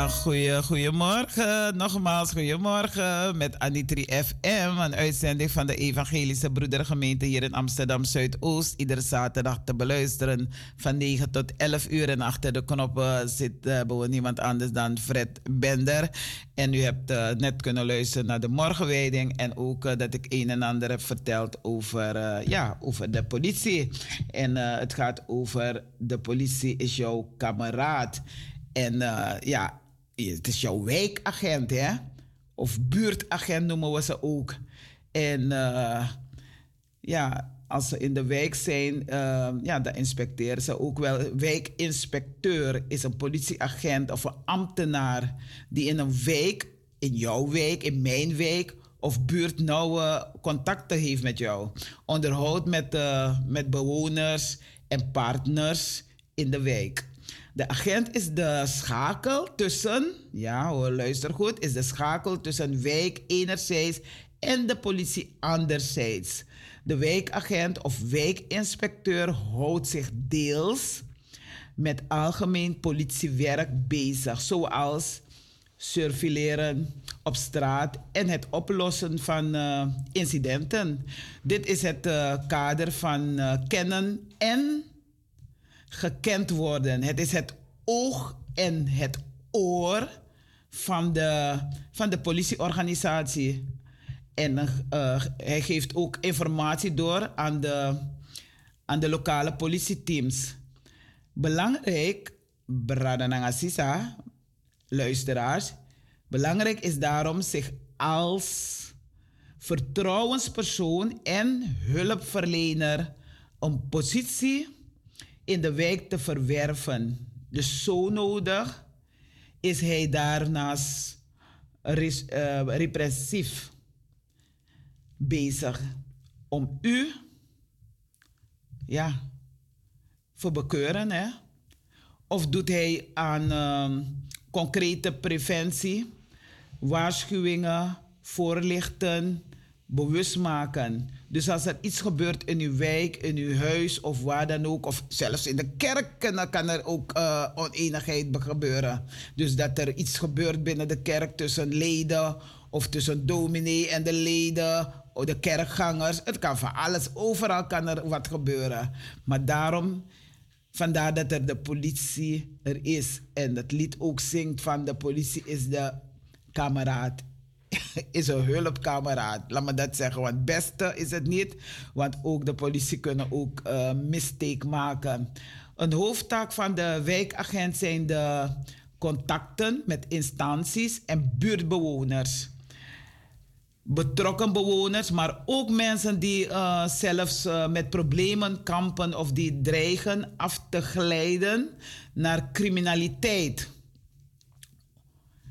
Goedemorgen. Nogmaals, goedemorgen met Anitri FM. Een uitzending van de Evangelische Broedergemeente hier in Amsterdam Zuidoost. Iedere zaterdag te beluisteren van 9 tot 11 uur. En achter de knoppen zit uh, niemand anders dan Fred Bender. En u hebt uh, net kunnen luisteren naar de morgenwijding. En ook uh, dat ik een en ander heb verteld over, ja, over de politie. En het gaat over de politie is jouw kameraad. En ja, het is jouw wijkagent, hè? Of buurtagent noemen we ze ook. En uh, ja, als ze in de wijk zijn, uh, ja, dan inspecteren ze ook wel. Wijkinspecteur is een politieagent of een ambtenaar die in een wijk, in jouw wijk, in mijn wijk of buurt nauwe contacten heeft met jou. Onderhoudt met, uh, met bewoners en partners in de wijk. De agent is de schakel tussen, ja hoor, luister goed, is de schakel tussen wijk enerzijds en de politie anderzijds. De wijkagent of wijkinspecteur houdt zich deels met algemeen politiewerk bezig, zoals surveilleren op straat en het oplossen van uh, incidenten. Dit is het uh, kader van uh, kennen en gekend worden. Het is het oog en het oor van de, van de politieorganisatie. En uh, hij geeft ook informatie door aan de, aan de lokale politieteams. Belangrijk, Bradanangasisa, luisteraars, belangrijk is daarom zich als vertrouwenspersoon en hulpverlener een positie in de wijk te verwerven. Dus zo nodig is hij daarnaast uh, repressief bezig om u ja, bekeuren, Hè? Of doet hij aan uh, concrete preventie, waarschuwingen, voorlichten, bewust maken. Dus als er iets gebeurt in uw wijk, in uw huis of waar dan ook, of zelfs in de kerk, dan kan er ook uh, oneenigheid gebeuren. Dus dat er iets gebeurt binnen de kerk tussen leden of tussen dominee en de leden of de kerkgangers. Het kan van alles, overal kan er wat gebeuren. Maar daarom, vandaar dat er de politie er is. En het lied ook zingt van de politie is de kameraad is een hulpkameraad. Laat me dat zeggen. Want beste is het niet. Want ook de politie kunnen ook uh, mistake maken. Een hoofdtaak van de wijkagent zijn de contacten met instanties en buurtbewoners. Betrokken bewoners, maar ook mensen die uh, zelfs uh, met problemen kampen of die dreigen af te glijden naar criminaliteit.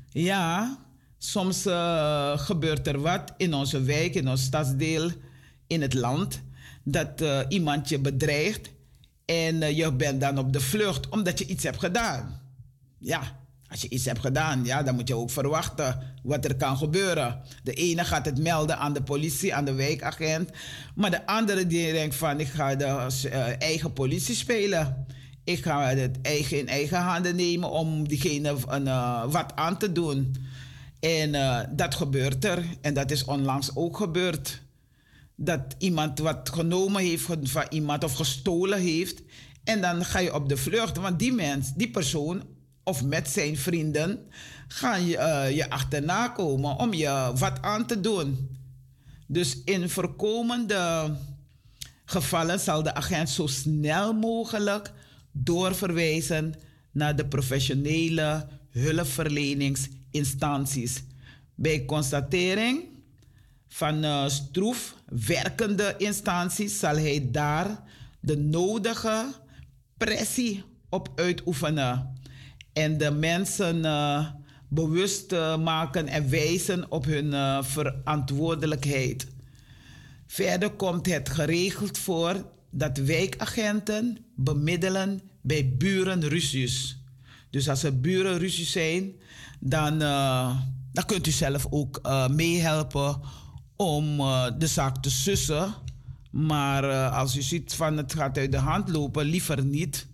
Ja, Soms uh, gebeurt er wat in onze wijk, in ons stadsdeel, in het land, dat uh, iemand je bedreigt en uh, je bent dan op de vlucht omdat je iets hebt gedaan. Ja, als je iets hebt gedaan, ja, dan moet je ook verwachten wat er kan gebeuren. De ene gaat het melden aan de politie, aan de wijkagent, maar de andere die denkt van ik ga de eigen politie spelen. Ik ga het eigen in eigen handen nemen om diegene wat aan te doen. En uh, dat gebeurt er. En dat is onlangs ook gebeurd. Dat iemand wat genomen heeft van iemand of gestolen heeft. En dan ga je op de vlucht. Want die mens, die persoon, of met zijn vrienden, gaan je, uh, je achterna komen om je wat aan te doen. Dus in voorkomende gevallen zal de agent zo snel mogelijk doorverwijzen naar de professionele hulpverlenings instanties. Bij constatering van uh, stroef werkende instanties zal hij daar de nodige pressie op uitoefenen en de mensen uh, bewust uh, maken en wijzen op hun verantwoordelijkheid. Verder komt het geregeld voor dat wijkagenten bemiddelen bij burenruzies. Dus als er burenruzies zijn, dan, uh, dan kunt u zelf ook uh, meehelpen om uh, de zaak te sussen. Maar als u ziet van het gaat uit de hand lopen, liever niet.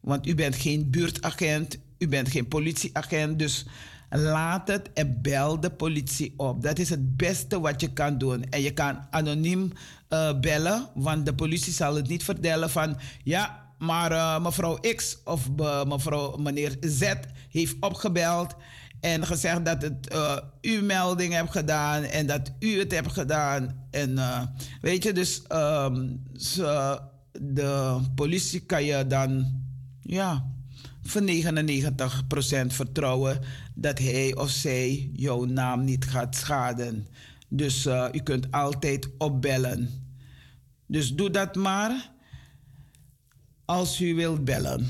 Want u bent geen buurtagent, u bent geen politieagent, dus laat het en bel de politie op. Dat is het beste wat je kan doen. En je kan anoniem bellen, want de politie zal het niet vertellen van ja, maar uh, mevrouw X of uh, mevrouw meneer Z heeft opgebeld en gezegd dat het uh, u melding hebt gedaan en dat u het hebt gedaan. En weet je, dus ze, de politie kan je dan ja, voor 99% vertrouwen dat hij of zij jouw naam niet gaat schaden. Dus u kunt altijd opbellen. Dus doe dat maar als u wilt bellen.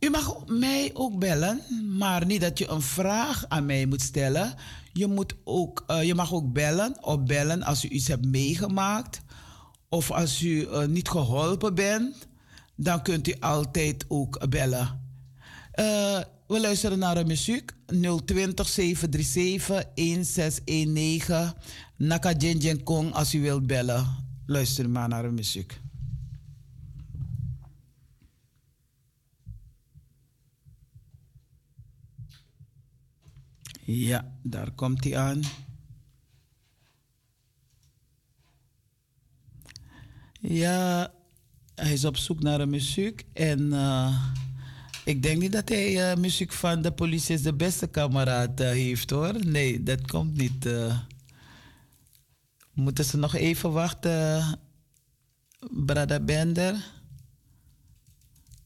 U mag mij ook bellen, maar niet dat je een vraag aan mij moet stellen. Je, moet ook, uh, je mag ook bellen, opbellen als u iets hebt meegemaakt of als u uh, niet geholpen bent. Dan kunt u altijd ook bellen. Uh, we luisteren naar de muziek 020 737 1619. Naka Kong als u wilt bellen. Luister maar naar de muziek. Ja, daar komt hij aan. Ja, hij is op zoek naar de muziek en uh, ik denk niet dat hij uh, muziek van de politie is de beste kameraad uh, heeft hoor. Nee, dat komt niet. Moeten ze nog even wachten, Brada Bender?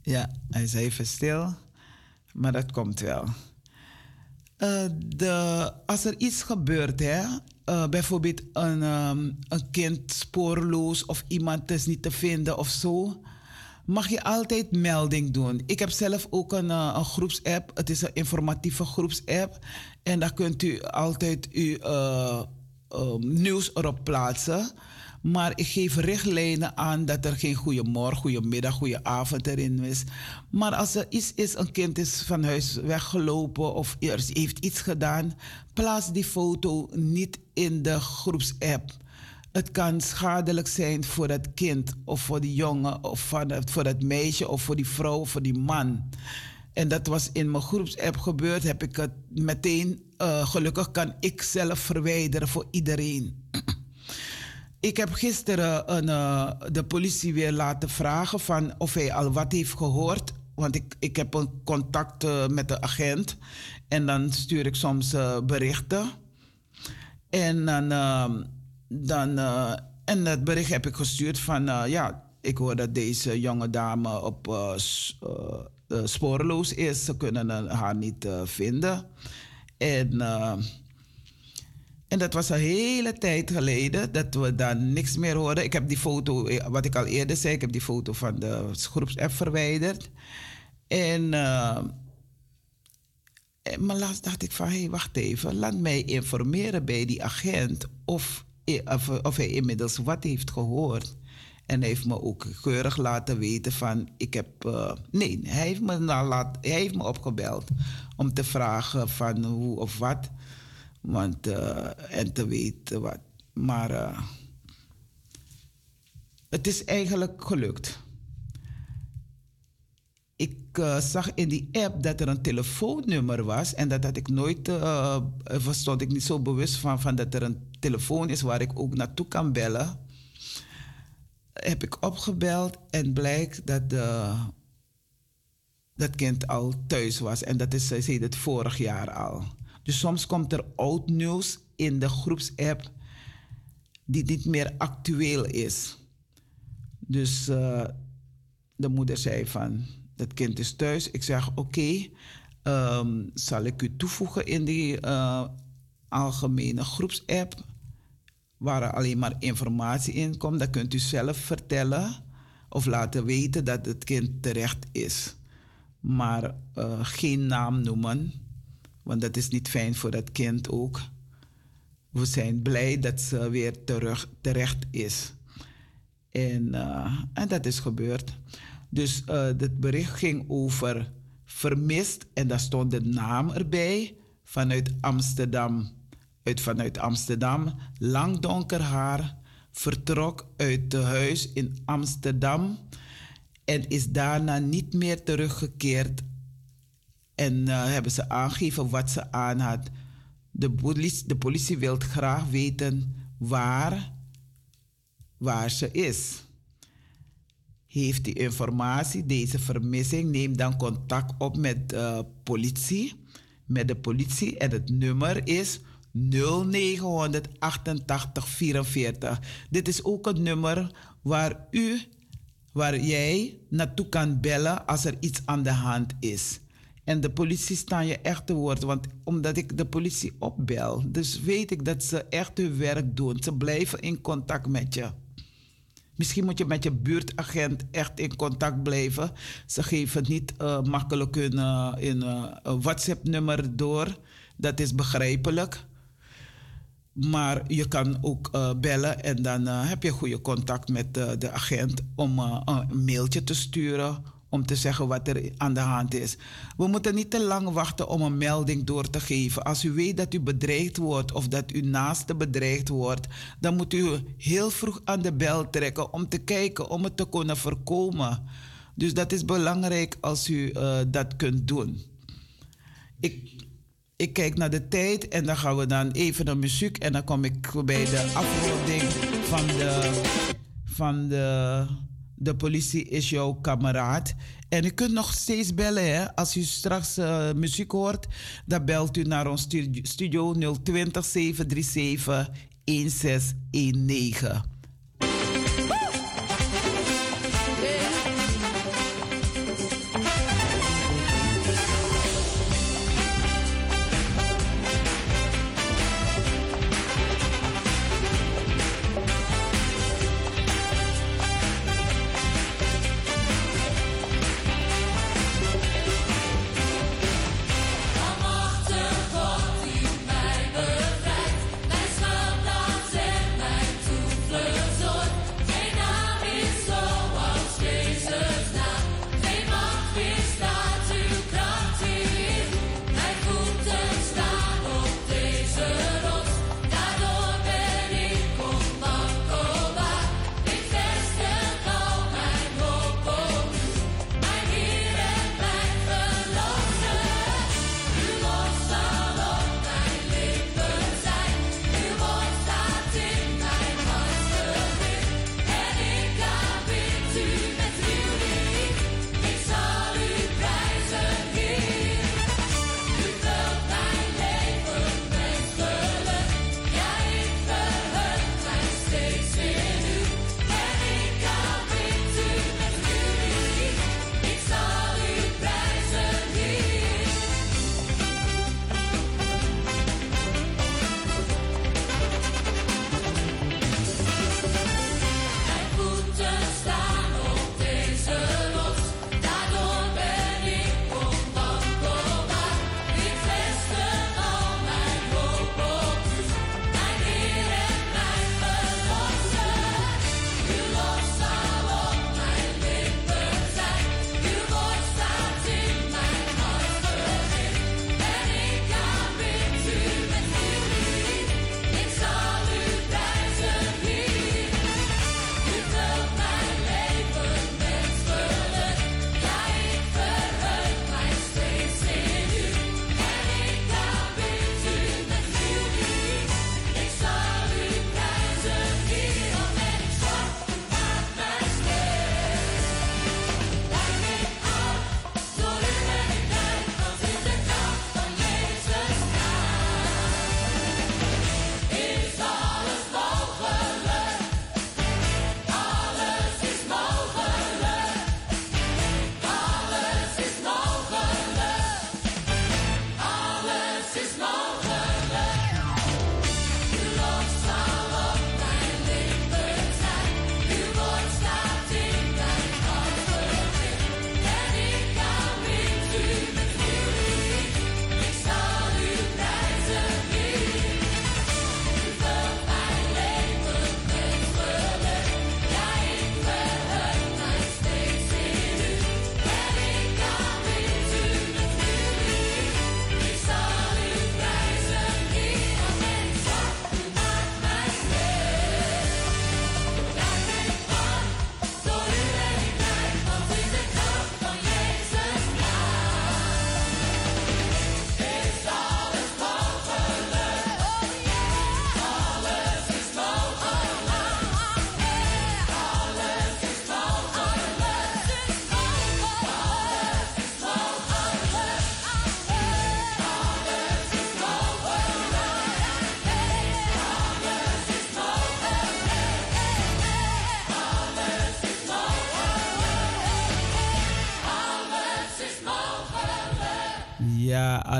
Ja, hij is even stil, maar dat komt wel. Uh, de, als er iets gebeurt, hè, uh, bijvoorbeeld een, um, een kind spoorloos of iemand is niet te vinden of zo, mag je altijd melding doen. Ik heb zelf ook een, uh, een groepsapp. Het is een informatieve groepsapp. En daar kunt u altijd uw nieuws erop plaatsen. Maar ik geef richtlijnen aan dat er geen goede morgen, goede middag, goede avond erin is. Maar als er iets is, een kind is van huis weggelopen of heeft iets gedaan, plaats die foto niet in de groepsapp. Het kan schadelijk zijn voor dat kind of voor die jongen of voor dat meisje of voor die vrouw of voor die man. En dat was in mijn groepsapp gebeurd, heb ik het meteen, uh, gelukkig kan ik zelf verwijderen voor iedereen. Ik heb gisteren een, uh, de politie weer laten vragen van of hij al wat heeft gehoord. Want ik, ik heb een contact uh, met de agent. En dan stuur ik soms uh, berichten. En dan, ehm, dan en dat bericht heb ik gestuurd van ja, ik hoor dat deze jonge dame op spoorloos is. Ze kunnen haar niet vinden. En en dat was een hele tijd geleden dat we dan niks meer hoorden. Ik heb die foto, eh, wat ik al eerder zei, ik heb die foto van de groepsapp verwijderd. En, uh, maar laatst dacht ik van, hé, hey, wacht even. Laat mij informeren bij die agent of, of, of hij inmiddels wat heeft gehoord. En hij heeft me ook keurig laten weten van, ik heb... Nee, hij heeft, me laat, hij heeft me opgebeld om te vragen van hoe of wat... Want, uh, en te weten wat. Maar uh, het is eigenlijk gelukt. Ik uh, zag in die app dat er een telefoonnummer was. En dat had ik nooit, uh, stond ik niet zo bewust van, van dat er een telefoon is waar ik ook naartoe kan bellen. Heb ik opgebeld en blijkt dat de, dat kind al thuis was. En dat is, zei het vorig jaar al. Dus soms komt er oud nieuws in de groepsapp die niet meer actueel is. Dus uh, de moeder zei van, het kind is thuis. Ik zeg, oké, um, zal ik u toevoegen in die uh, algemene groepsapp, waar alleen maar informatie in komt. Dan kunt u zelf vertellen of laten weten dat het kind terecht is. Maar uh, geen naam noemen want dat is niet fijn voor dat kind ook. We zijn blij dat ze weer terug, terecht is. En, uh, en dat is gebeurd. Dus uh, het bericht ging over vermist en daar stond de naam erbij vanuit Amsterdam. Uit, vanuit Amsterdam, lang donker haar, vertrok uit het huis in Amsterdam en is daarna niet meer teruggekeerd En uh, hebben ze aangegeven wat ze aan had. De politie, de politie wil graag weten waar, waar ze is. Heeft u informatie, deze vermissing, neem dan contact op met de politie. Met de politie en het nummer is 0988 44. Dit is ook het nummer waar u, waar jij naartoe kan bellen als er iets aan de hand is. En de politie staan je echt te woord, want omdat ik de politie opbel, dus weet ik dat ze echt hun werk doen. Ze blijven in contact met je. Misschien moet je met je buurtagent echt in contact blijven. Ze geven niet uh, makkelijk hun, uh, uh, WhatsApp-nummer door. Dat is begrijpelijk. Maar je kan ook bellen en dan heb je goede contact met de agent om een mailtje te sturen. Om te zeggen wat er aan de hand is. We moeten niet te lang wachten om een melding door te geven. Als u weet dat u bedreigd wordt of dat uw naaste bedreigd wordt, dan moet u heel vroeg aan de bel trekken om te kijken om het te kunnen voorkomen. Dus dat is belangrijk als u dat kunt doen. Ik ik kijk naar de tijd en dan gaan we dan even naar muziek. En dan kom ik bij de afronding van de, van de, de politie is jouw kameraad. En u kunt nog steeds bellen. Hè? Als u straks uh, muziek hoort, dan belt u naar ons studio 020 737 1619.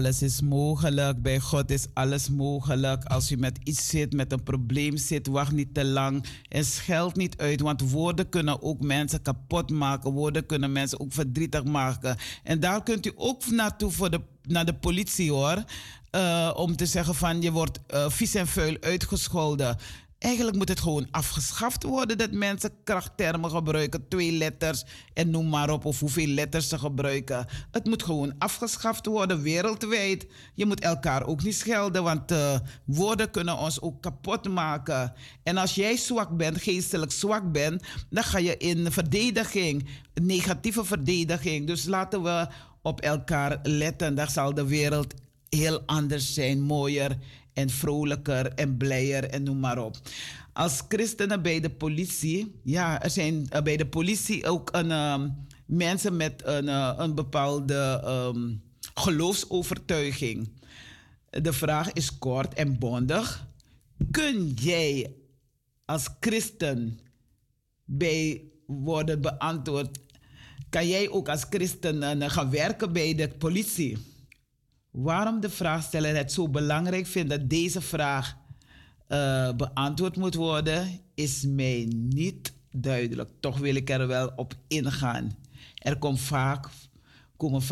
Alles is mogelijk. Bij God is alles mogelijk. Als u met iets zit, met een probleem zit, wacht niet te lang en scheld niet uit. Want woorden kunnen ook mensen kapot maken. Woorden kunnen mensen ook verdrietig maken. En daar kunt u ook naartoe voor de, naar de politie hoor. Uh, om te zeggen van je wordt uh, vies en vuil uitgescholden. Eigenlijk moet het gewoon afgeschaft worden dat mensen krachttermen gebruiken, twee letters en noem maar op, of hoeveel letters ze gebruiken. Het moet gewoon afgeschaft worden wereldwijd. Je moet elkaar ook niet schelden, want uh, woorden kunnen ons ook kapot maken. En als jij zwak bent, geestelijk zwak bent, dan ga je in verdediging, negatieve verdediging. Dus laten we op elkaar letten. Dan zal de wereld heel anders zijn, mooier en vrolijker en blijer en noem maar op. Als christenen bij de politie, ja, er zijn uh, bij de politie ook een, um, mensen met een, uh, een bepaalde um, geloofsovertuiging. De vraag is kort en bondig. Kun jij als christen bij worden beantwoord? Kan jij ook als christen uh, gaan werken bij de politie? Waarom de vraagsteller het zo belangrijk vindt dat deze vraag uh, beantwoord moet worden, is mij niet duidelijk. Toch wil ik er wel op ingaan. Er komt vaak, komen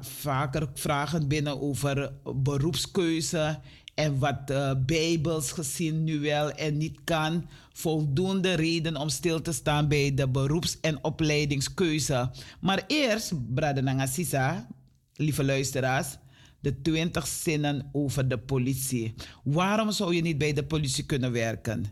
vaker vragen binnen over beroepskeuze en wat uh, bijbels gezien nu wel en niet kan. Voldoende reden om stil te staan bij de beroeps- en opleidingskeuze. Maar eerst, Brada Nangasisa, lieve luisteraars, de 20 zinnen over de politie. Waarom zou je niet bij de politie kunnen werken?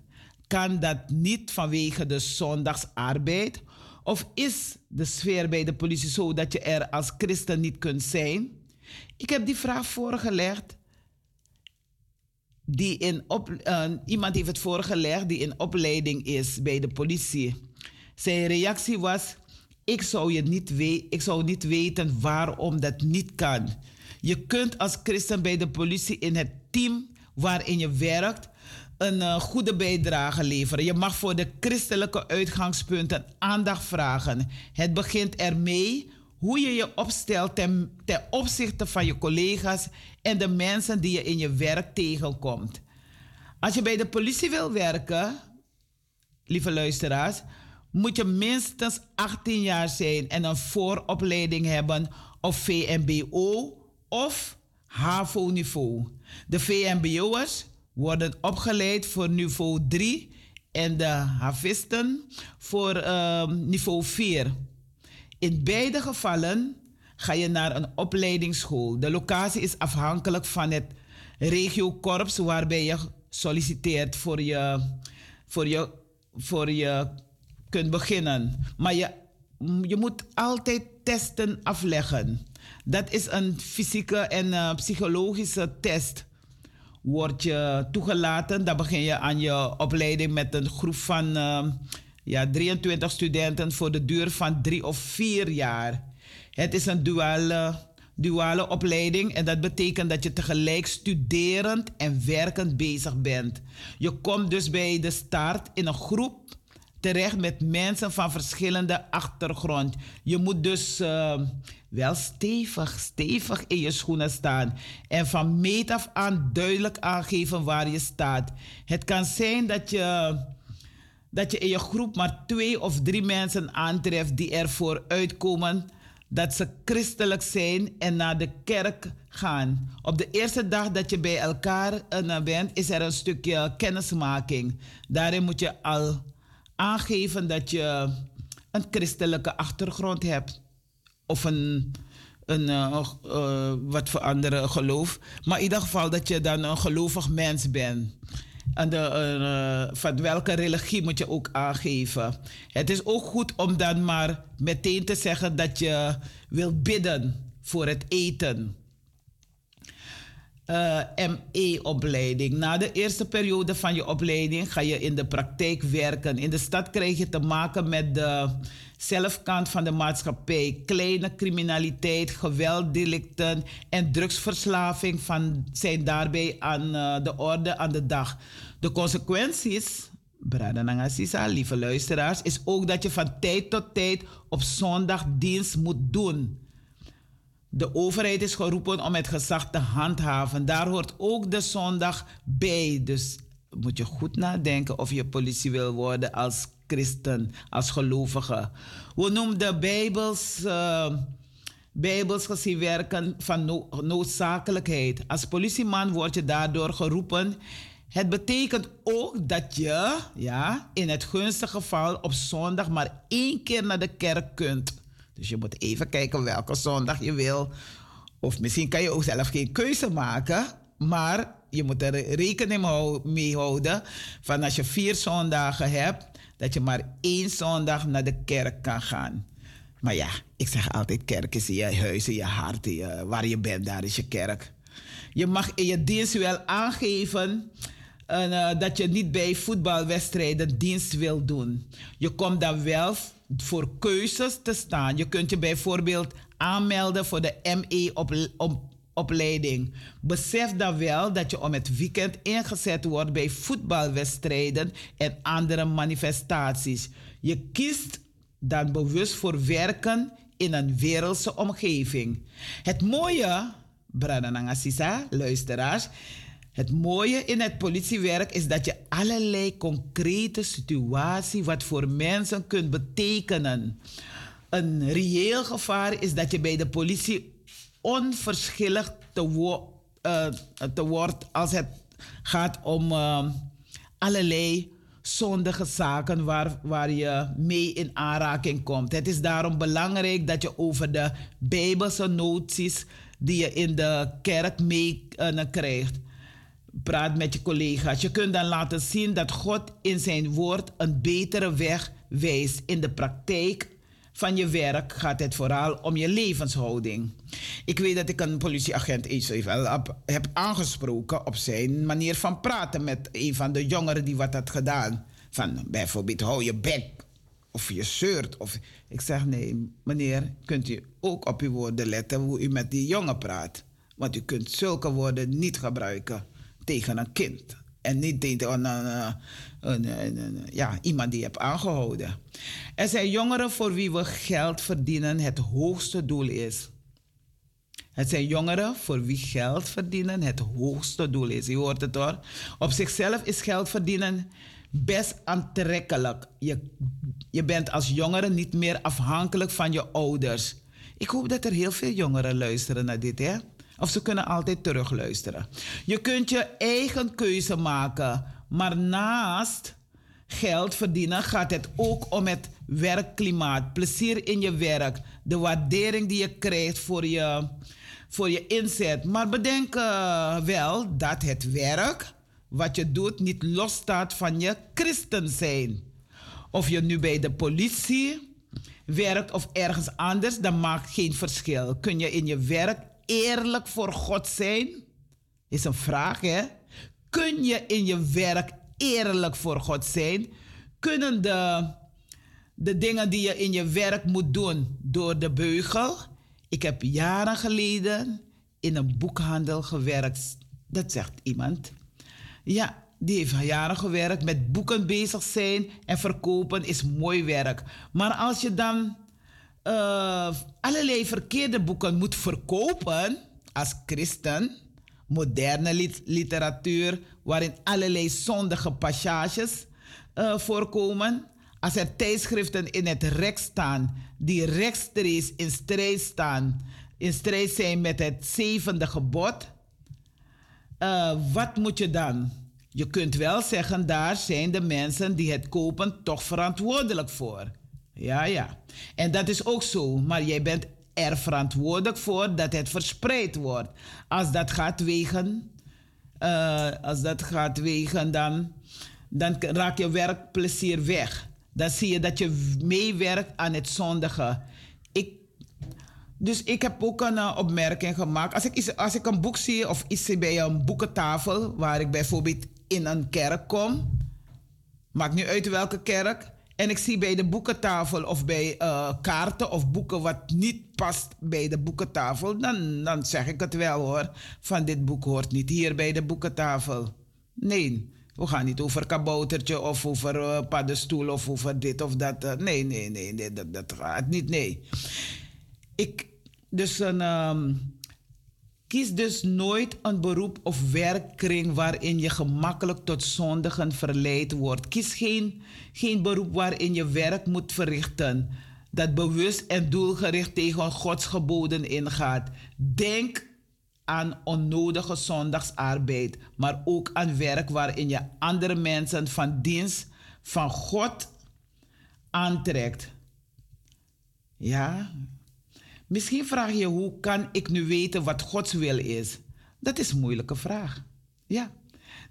Kan dat niet vanwege de zondagsarbeid? Of is de sfeer bij de politie zo dat je er als christen niet kunt zijn? Ik heb die vraag voorgelegd. Die in op, uh, iemand heeft het voorgelegd die in opleiding is bij de politie. Zijn reactie was: ik zou, je niet we ik zou niet weten waarom dat niet kan. Je kunt als christen bij de politie in het team waarin je werkt een uh, goede bijdrage leveren. Je mag voor de christelijke uitgangspunten aandacht vragen. Het begint ermee hoe je je opstelt ten, ten opzichte van je collega's en de mensen die je in je werk tegenkomt. Als je bij de politie wil werken, lieve luisteraars, moet je minstens 18 jaar zijn en een vooropleiding hebben of VMBO of HAVO-niveau. De VMBO'ers worden opgeleid voor niveau 3 en de havisten voor uh, niveau 4. In beide gevallen ga je naar een opleidingsschool. De locatie is afhankelijk van het regiokorps waarbij je solliciteert voor je, voor je, voor je kunt beginnen. Maar je, je moet altijd testen afleggen. Dat is een fysieke en uh, psychologische test. Word je toegelaten, dan begin je aan je opleiding met een groep van uh, ja, 23 studenten voor de duur van drie of vier jaar. Het is een duale, duale opleiding en dat betekent dat je tegelijk studerend en werkend bezig bent. Je komt dus bij de start in een groep terecht met mensen van verschillende achtergrond. Je moet dus uh, wel stevig, stevig in je schoenen staan. En van meet af aan duidelijk aangeven waar je staat. Het kan zijn dat je, dat je in je groep maar twee of drie mensen aantreft die ervoor uitkomen dat ze christelijk zijn en naar de kerk gaan. Op de eerste dag dat je bij elkaar uh, bent, is er een stukje kennismaking. Daarin moet je al aangeven dat je een christelijke achtergrond hebt. Of een, een uh, uh, wat voor andere geloof. Maar in ieder geval dat je dan een gelovig mens bent. En de, uh, van welke religie moet je ook aangeven. Het is ook goed om dan maar meteen te zeggen dat je wilt bidden voor het eten uh, ME-opleiding. Na de eerste periode van je opleiding ga je in de praktijk werken. In de stad krijg je te maken met de zelfkant van de maatschappij. Kleine criminaliteit, gewelddelicten en drugsverslaving van, zijn daarbij aan uh, de orde aan de dag. De consequenties, Brada Nangasisa, lieve luisteraars, is ook dat je van tijd tot tijd op zondag dienst moet doen. De overheid is geroepen om het gezag te handhaven. Daar hoort ook de zondag bij. Dus moet je goed nadenken of je politie wil worden als christen, als gelovige. We noemen de Bijbels, uh, Bijbels gezien werken van noodzakelijkheid. Als politieman word je daardoor geroepen. Het betekent ook dat je ja, in het gunstige geval op zondag maar één keer naar de kerk kunt. Dus je moet even kijken welke zondag je wil. Of misschien kan je ook zelf geen keuze maken. Maar je moet er rekening mee houden van als je vier zondagen hebt, dat je maar één zondag naar de kerk kan gaan. Maar ja, ik zeg altijd: kerk is in je huis, in je hart, je, waar je bent, daar is je kerk. Je mag in je dienst wel aangeven uh, dat je niet bij voetbalwedstrijden dienst wil doen. Je komt dan wel voor keuzes te staan. Je kunt je bijvoorbeeld aanmelden voor de ME-opleiding. Besef dan wel dat je om het weekend ingezet wordt bij voetbalwedstrijden en andere manifestaties. Je kiest dan bewust voor werken in een wereldse omgeving. Het mooie, Brananangasisa, luisteraars, het mooie in het politiewerk is dat je allerlei concrete situaties wat voor mensen kunt betekenen. Een reëel gevaar is dat je bij de politie onverschillig te, uh, te wordt als het gaat om uh, allerlei zondige zaken waar, waar je mee in aanraking komt. Het is daarom belangrijk dat je over de Bijbelse noties die je in de kerk mee uh, krijgt praat met je collega's. Je kunt dan laten zien dat God in zijn woord een betere weg wijst. In de praktijk van je werk gaat het vooral om je levenshouding. Ik weet dat ik een politieagent eens even heb aangesproken op zijn manier van praten met een van de jongeren die wat had gedaan. Van bijvoorbeeld, hou je bek of je zeurt. Of... Ik zeg nee, meneer, kunt u ook op uw woorden letten hoe u met die jongen praat. Want u kunt zulke woorden niet gebruiken tegen een kind. En niet tegen een, een, een, ja, iemand die je hebt aangehouden. Er zijn jongeren voor wie we geld verdienen het hoogste doel is. Het zijn jongeren voor wie geld verdienen het hoogste doel is. Je hoort het hoor. Op zichzelf is geld verdienen best aantrekkelijk. Je, je bent als jongere niet meer afhankelijk van je ouders. Ik hoop dat er heel veel jongeren luisteren naar dit. Hè? Of ze kunnen altijd terugluisteren. Je kunt je eigen keuze maken. Maar naast geld verdienen gaat het ook om het werkklimaat. Plezier in je werk. De waardering die je krijgt voor je, voor je inzet. Maar bedenk uh, wel dat het werk wat je doet niet losstaat van je christen zijn. Of je nu bij de politie werkt of ergens anders, dat maakt geen verschil. Kun je in je werk eerlijk voor God zijn? Is een vraag, hè? Kun je in je werk eerlijk voor God zijn? Kunnen de, de dingen die je in je werk moet doen door de beugel? Ik heb jaren geleden in een boekhandel gewerkt. Dat zegt iemand. Ja, die heeft jaren gewerkt met boeken bezig zijn en verkopen is mooi werk. Maar als je dan uh, allerlei verkeerde boeken moet verkopen als christen, moderne literatuur waarin allerlei zondige passages uh, voorkomen, als er tijdschriften in het rek staan die rechtstreeks in strijd staan, in strijd zijn met het zevende gebod, uh, wat moet je dan? Je kunt wel zeggen, daar zijn de mensen die het kopen toch verantwoordelijk voor. Ja, ja. En dat is ook zo. Maar jij bent er verantwoordelijk voor dat het verspreid wordt. Als dat gaat wegen, uh, als dat gaat wegen, dan, dan raak je werkplezier weg. Dan zie je dat je meewerkt aan het zondige. Ik, dus ik heb ook een uh, opmerking gemaakt. Als ik, als ik een boek zie of iets bij een boekentafel, waar ik bijvoorbeeld in een kerk kom, maakt nu uit welke kerk en ik zie bij de boekentafel of bij uh, kaarten of boeken wat niet past bij de boekentafel, dan, dan zeg ik het wel hoor. Van dit boek hoort niet hier bij de boekentafel. Nee, we gaan niet over kaboutertje of over uh, paddenstoel of over dit of dat. Uh, nee, nee, nee, nee dat, dat gaat niet, nee. Ik, dus een, ehm, kies dus nooit een beroep of werkkring waarin je gemakkelijk tot zondigen verleid wordt. Kies geen, geen beroep waarin je werk moet verrichten dat bewust en doelgericht tegen Gods geboden ingaat. Denk aan onnodige zondagsarbeid, maar ook aan werk waarin je andere mensen van dienst van God aantrekt. Ja? Misschien vraag je hoe kan ik nu weten wat Gods wil is? Dat is een moeilijke vraag. Ja,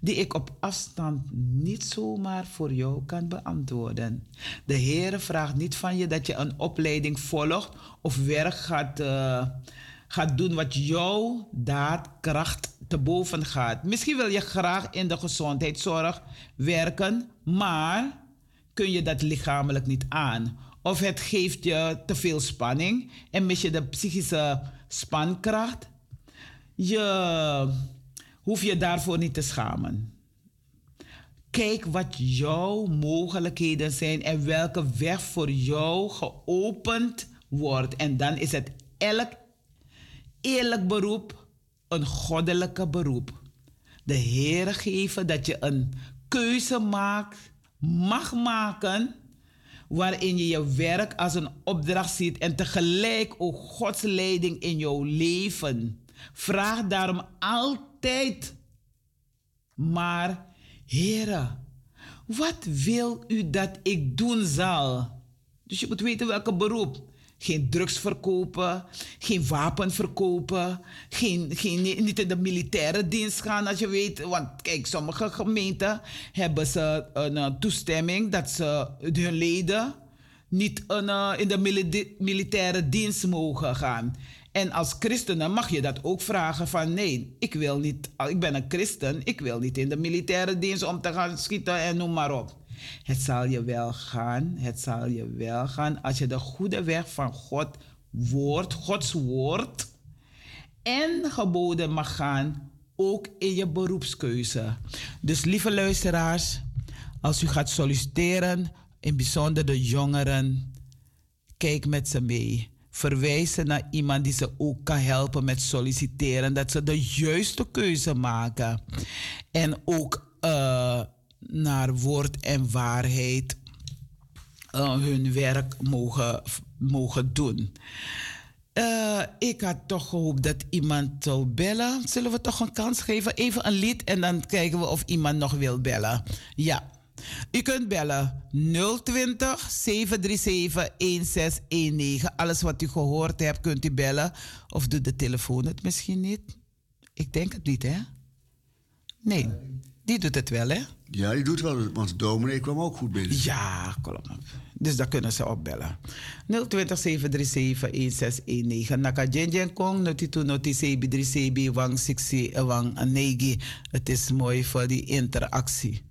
die ik op afstand niet zomaar voor jou kan beantwoorden. De Heer vraagt niet van je dat je een opleiding volgt of werk gaat, uh, gaat doen wat jouw daadkracht te boven gaat. Misschien wil je graag in de gezondheidszorg werken, maar kun je dat lichamelijk niet aan. Of het geeft je te veel spanning en mis je de psychische spankracht. Je hoeft je daarvoor niet te schamen. Kijk wat jouw mogelijkheden zijn en welke weg voor jou geopend wordt. En dan is het elk eerlijk beroep een goddelijke beroep. De Heer geven dat je een keuze maakt, mag maken waarin je je werk als een opdracht ziet en tegelijk ook Gods leiding in jouw leven. Vraag daarom altijd maar, Heere, wat wil u dat ik doen zal? Dus je moet weten welke beroep. Geen drugs verkopen, geen wapen verkopen, geen, geen, niet in de militaire dienst gaan als je weet. Want kijk, sommige gemeenten hebben ze een uh, toestemming dat ze hun leden niet een, uh, in de militaire dienst mogen gaan. En als christenen mag je dat ook vragen van nee, ik wil niet, ik ben een christen, ik wil niet in de militaire dienst om te gaan schieten en noem maar op. Het zal je wel gaan, het zal je wel gaan als je de goede weg van God woord, Gods woord en geboden mag gaan, ook in je beroepskeuze. Dus lieve luisteraars, als u gaat solliciteren, in bijzonder de jongeren, kijk met ze mee. Verwijzen naar iemand die ze ook kan helpen met solliciteren, dat ze de juiste keuze maken. En ook uh, naar woord en waarheid uh, hun werk mogen, mogen doen. Uh, ik had toch gehoopt dat iemand zou bellen. Zullen we toch een kans geven? Even een lied en dan kijken we of iemand nog wil bellen. Ja. U kunt bellen 020 737 1619. Alles wat u gehoord hebt, kunt u bellen. Of doet de telefoon het misschien niet? Ik denk het niet, hè? Nee, die doet het wel, hè? Ja, die doet wel, want de dominee kwam ook goed binnen. Ja, op. Dus daar kunnen ze opbellen. 020 737 1619. Naka Jen Kong, notitu noti sebi 3 sebi wang 6 wang negi. Het is mooi voor die interactie.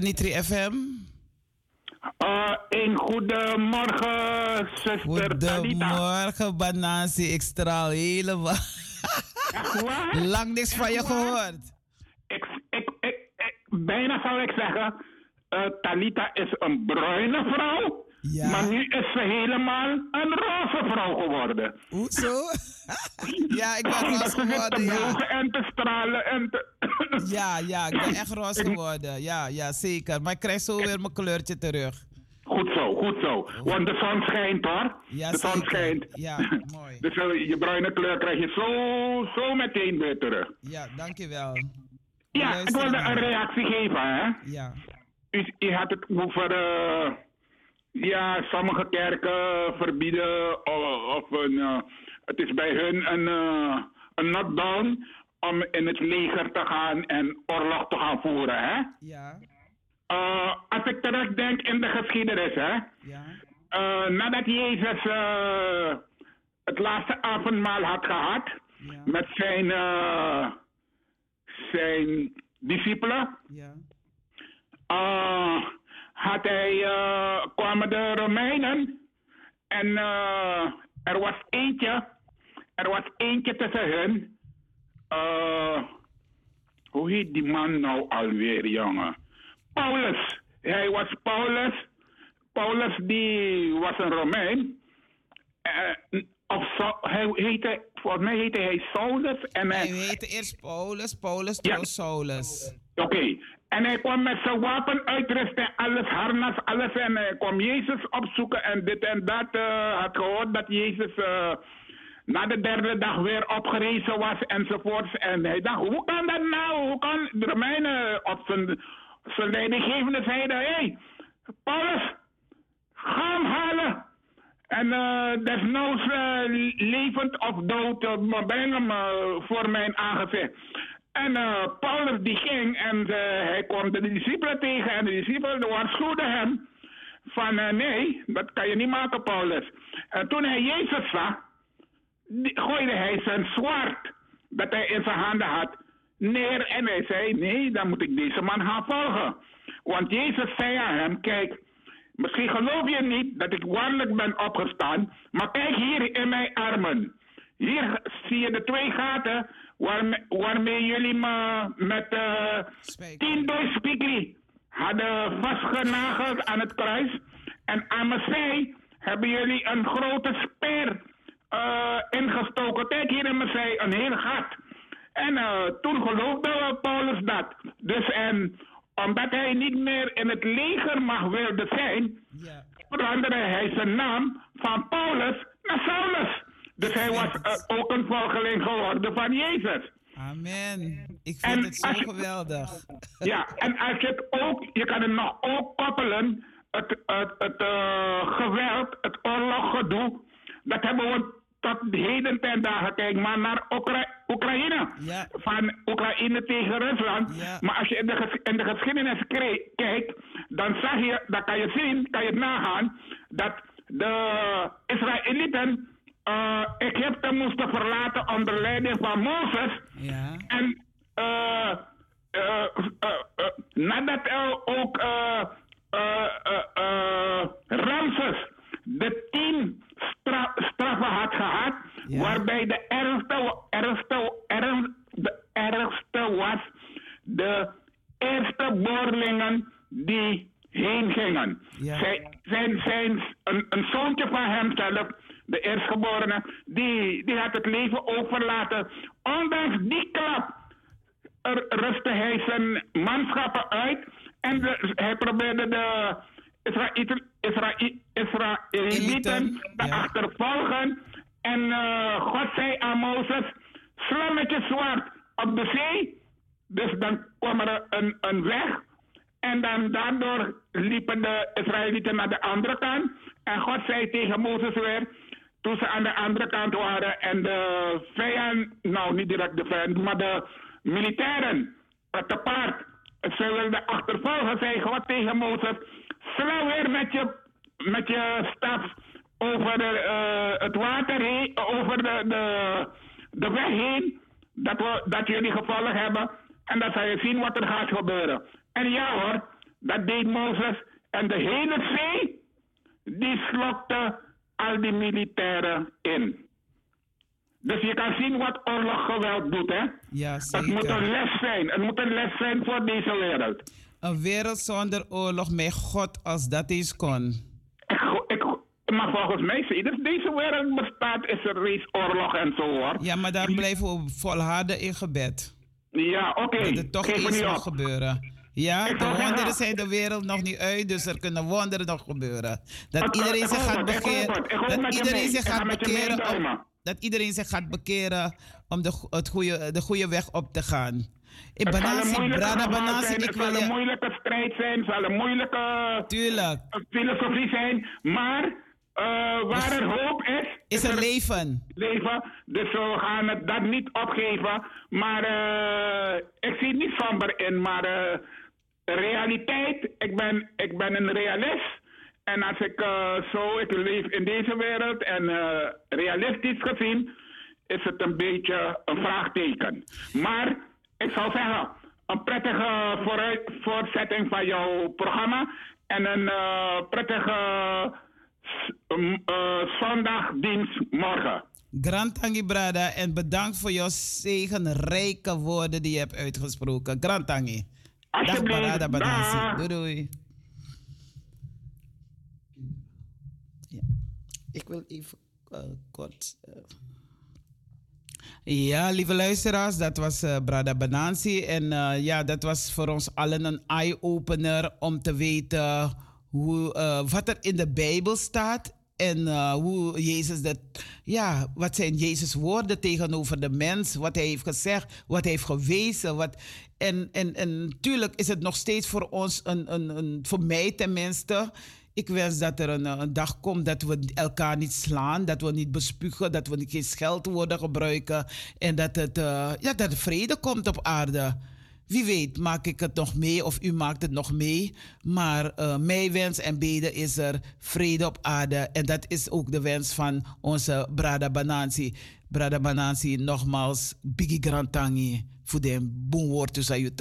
Bij Anitri FM. Uh, een goedemorgen, zuster Goedemorgen, Banasi. Ik straal helemaal. Lang niks van je gehoord. Ik, ik, ik, bijna zou ik zeggen, uh, Talita is een bruine vrouw. Ja. Maar nu is ze helemaal een roze vrouw geworden. Hoezo? ja, ik ben roze geworden. Ja. en te stralen en te... ja, ja, ik ben echt roze geworden. Ja, ja, zeker. Maar ik krijg zo weer mijn kleurtje terug. Goed zo, goed zo. Want de zon schijnt hoor. Ja, de zon zeker. schijnt. Ja, mooi. dus uh, je bruine kleur krijg je zo, zo meteen weer terug. Ja, dankjewel. Ja, ik wilde een reactie geven hè. Ja. U, u had het over... Uh, Ja, sommige kerken verbieden of, of een, uh, het is bij hun een, uh, een knockdown om in het leger te gaan en oorlog te gaan voeren, hè? Ja. Uh, als ik terugdenk in de geschiedenis, hè? Ja. Nadat Jezus het laatste avondmaal had gehad Ja. met zijn, zijn discipelen, Ja. Had hij, uh, kwamen de Romeinen en uh, er was eentje, er was eentje tussen hen. Uh, hoe heet die man nou alweer, jongen? Paulus. Hij was Paulus. Paulus die was een Romein. Of zo, hij heette, volgens mij heette hij Saulus. En hij heette eerst Paulus, Paulus, ja. Saulus. Oké. Okay. En hij kwam met zijn wapen uitrusten, alles, harnas, alles. En hij kwam Jezus opzoeken en dit en dat. Uh, had gehoord dat Jezus uh, na de derde dag weer opgerezen was enzovoorts. En hij dacht, hoe kan dat nou? Hoe kan de Romeinen op zijn, zijn leidinggevende zeiden, hé, hey, Paulus, ga hem halen. En uh, desnoods uh, levend of dood, uh, breng voor mijn aangezicht. En uh, Paulus die ging en uh, hij kwam de discipelen tegen en de discipelen waarschuwden hem van uh, nee, dat kan je niet maken Paulus. En toen hij Jezus zag, gooide hij zijn zwaard dat hij in zijn handen had neer en hij zei nee, dan moet ik deze man gaan volgen. Want Jezus zei aan hem, kijk, misschien geloof je niet dat ik waarlijk ben opgestaan, maar kijk hier in mijn armen. Hier zie je de twee gaten waarmee, waarmee jullie me met uh, tien doorspikli hadden vastgenageld aan het kruis. En aan mijn zij hebben jullie een grote speer uh, ingestoken. Kijk hier in mijn zij, een heel gat. En uh, toen geloofde Paulus dat. Dus en omdat hij niet meer in het leger mag wilde zijn, veranderde hij zijn naam van Paulus naar Saulus. Dus hij was uh, ook een volgeling geworden van Jezus. Amen. Ik vind en het zo je, geweldig. Ja, en als je het ook, je kan het nog ook koppelen, het, het, het uh, geweld, het oorloggedoe, dat hebben we tot heden ten dagen, kijk maar naar Oekra Oekraïne. Ja. Van Oekraïne tegen Rusland. Ja. Maar als je in de, in de geschiedenis kijkt, dan zag je, dan kan je zien, kan je nagaan, dat de Israëlieten uh, Egypte moesten verlaten onder leiding van Mozes. Ja. En uh, uh, nadat er ook Ramses de tien stra straffen had gehad, Ja. waarbij de ergste, ergste, erg, de ergste was de eerste boorlingen die heen gingen. Ja. Zijn, zijn, zijn, een, een zoontje van hemzelf, de eerstgeborene, die, die had het leven overlaten. Ondanks die klap rustte hij zijn manschappen uit en de, hij probeerde de Israëlieten Israël, Israëlieten te ja. achtervolgen. En uh, God zei aan Mozes, je zwaard op de zee. Dus dan kwam er een, een weg. En dan daardoor liepen de Israëlieten naar de andere kant. En God zei tegen Mozes weer, toen ze aan de andere kant waren en de vijand, nou niet direct de vijand, maar de militairen te paard, ze wilden achtervolgen, zei God tegen Mozes, sla weer met je, met je staf over de, uh, het water heen, over de, de, de weg heen, dat, we, dat jullie gevolg hebben. En dan zal je zien wat er gaat gebeuren. En ja hoor, dat deed Mozes. En de hele zee, die slokte al die militairen in. Dus je kan zien wat oorloggeweld doet, hè? Ja, Het moet een les zijn. Het moet een les zijn voor deze wereld. Een wereld zonder oorlog, mijn God, als dat eens kon. Ik, ik, maar volgens mij, sinds deze wereld bestaat, is er reeds oorlog en zo hoor. Ja, maar daar blijven we volharden in gebed. Ja, oké. Dat het toch Geef mag op. gebeuren. Ja, de wonderen zijn de wereld nog niet uit, dus er kunnen wonderen nog gebeuren. Dat iedereen zich gaat het, bekeren. het. Dat iedereen zich gaat bekeren. om- Dat iedereen zich gaat bekeren om de, het goede, de goede weg op te gaan. Ik Het Banasi, Brada geval Banasi, ik het wil zal een moeilijke strijd zijn, het zal een moeilijke Tuurlijk. filosofie zijn. Maar eh, waar er hoop is, Is er leven? leven. Dus we gaan het dat niet opgeven. Maar eh, ik zie niet somber in. Maar eh, realiteit, ik ben, ik ben een realist. En als ik eh, zo, ik leef in deze wereld en eh, realistisch gezien is het een beetje een vraagteken. Maar ik zou zeggen, een prettige vooruit, voortzetting van jouw programma en een eh, prettige zondagdienst morgen. Grantangi Brada en bedankt voor jouw zegenrijke woorden die je hebt uitgesproken. Grantangi. Dag Banasi. Dag. Doei doei. Ja. Ik wil even eh, kort... eh, Ja, lieve luisteraars, dat was eh, Brada Banansi. En eh, ja, dat was voor ons allen een eye-opener om te weten hoe, eh, wat er in de Bijbel staat. En eh, hoe Jezus dat, ja, wat zijn Jezus' woorden tegenover de mens, wat hij heeft gezegd, wat hij heeft gewezen. Wat, en, en, en natuurlijk is het nog steeds voor ons, een, een, een, voor mij tenminste, ik wens dat er een, een dag komt dat we elkaar niet slaan, dat we niet bespugen, dat we geen scheldwoorden gebruiken en dat, het, eh, ja, dat er vrede komt op aarde. Wie weet, maak ik het nog mee of u maakt het nog mee. Maar eh, mijn wens en beden is er vrede op aarde. En dat is ook de wens van onze Brada Banansi. Brada Banansi, nogmaals, Bigi Grantangi, voor de boonwoord tussen.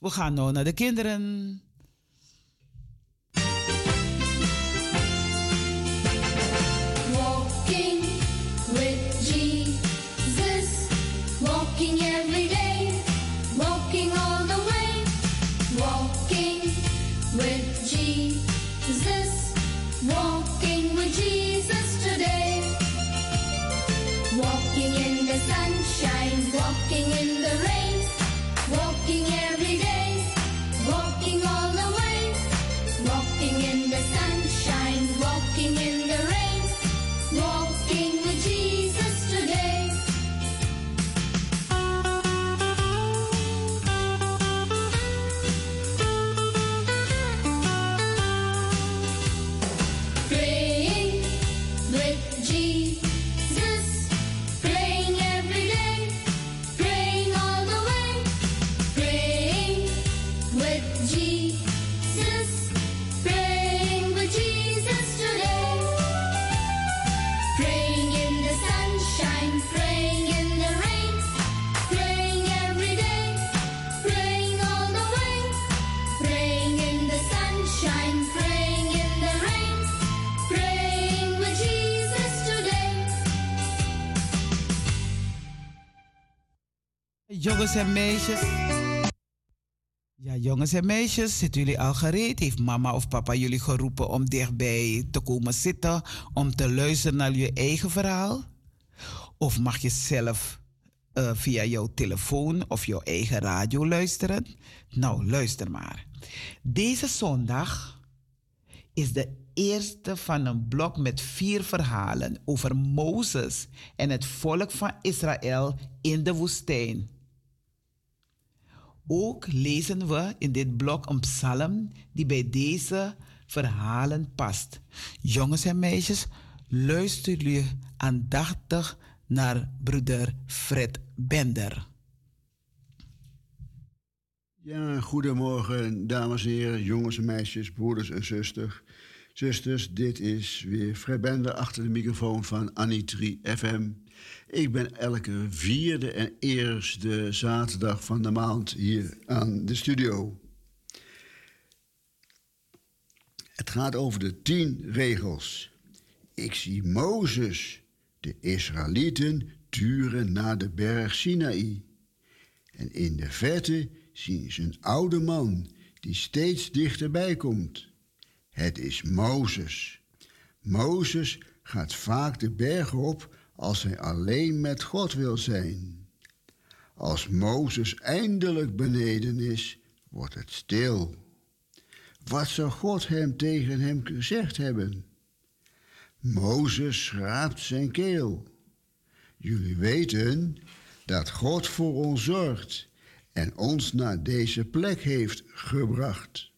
We gaan nu naar de kinderen. Jongens en meisjes. Ja, jongens en meisjes, zitten jullie al gereed? Heeft mama of papa jullie geroepen om dichtbij te komen zitten om te luisteren naar je eigen verhaal? Of mag je zelf eh, via jouw telefoon of jouw eigen radio luisteren? Nou, luister maar. Deze zondag is de eerste van een blok met vier verhalen over Mozes en het volk van Israël in de woestijn. Ook lezen we in dit blok een psalm die bij deze verhalen past. Jongens en meisjes, luister jullie aandachtig naar broeder Fred Bender. Ja, goedemorgen, dames en heren, jongens en meisjes, broeders en zusters. Zusters, dit is weer Fred Bender achter de microfoon van Anitri FM. Ik ben elke vierde en eerste zaterdag van de maand hier aan de studio. Het gaat over de tien regels. Ik zie Mozes, de Israëlieten, turen naar de berg Sinaï. En in de verte zien ze een oude man die steeds dichterbij komt. Het is Mozes. Mozes gaat vaak de berg op als hij alleen met God wil zijn. Als Mozes eindelijk beneden is, wordt het stil. Wat zou God hem tegen hem gezegd hebben? Mozes schraapt zijn keel. Jullie weten dat God voor ons zorgt en ons naar deze plek heeft gebracht.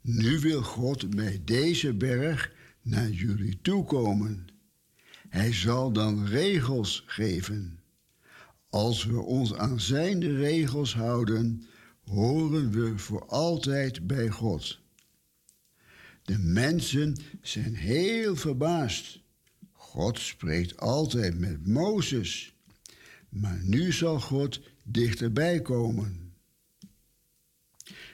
Nu wil God bij deze berg naar jullie toekomen. Hij zal dan regels geven. Als we ons aan zijn regels houden, horen we voor altijd bij God. De mensen zijn heel verbaasd. God spreekt altijd met Mozes, maar nu zal God dichterbij komen.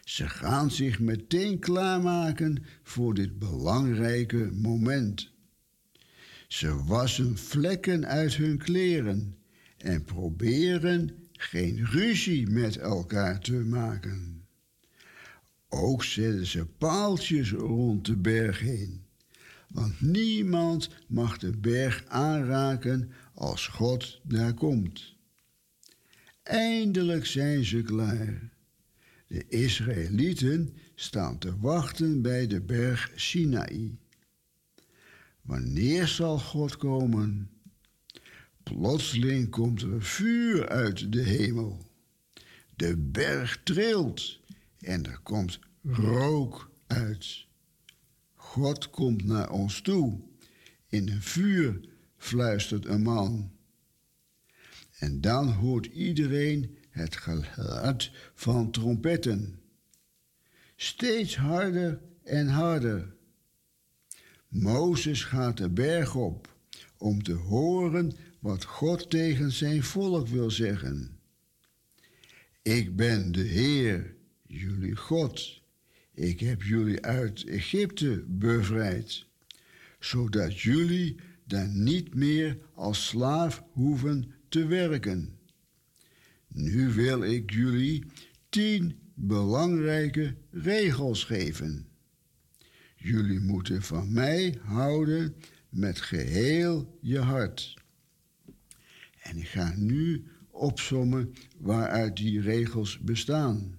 Ze gaan zich meteen klaarmaken voor dit belangrijke moment. Ze wassen vlekken uit hun kleren en proberen geen ruzie met elkaar te maken. Ook zetten ze paaltjes rond de berg heen, want niemand mag de berg aanraken als God daar komt. Eindelijk zijn ze klaar. De Israëlieten staan te wachten bij de berg Sinaï. Wanneer zal God komen? Plotseling komt er vuur uit de hemel. De berg trilt en er komt rook uit. God komt naar ons toe. In een vuur fluistert een man. En dan hoort iedereen het geluid van trompetten. Steeds harder en harder. Mozes gaat de berg op om te horen wat God tegen zijn volk wil zeggen. Ik ben de Heer, jullie God. Ik heb jullie uit Egypte bevrijd, zodat jullie daar niet meer als slaaf hoeven te werken. Nu wil ik jullie tien belangrijke regels geven. Jullie moeten van mij houden met geheel je hart. En ik ga nu opsommen waaruit die regels bestaan.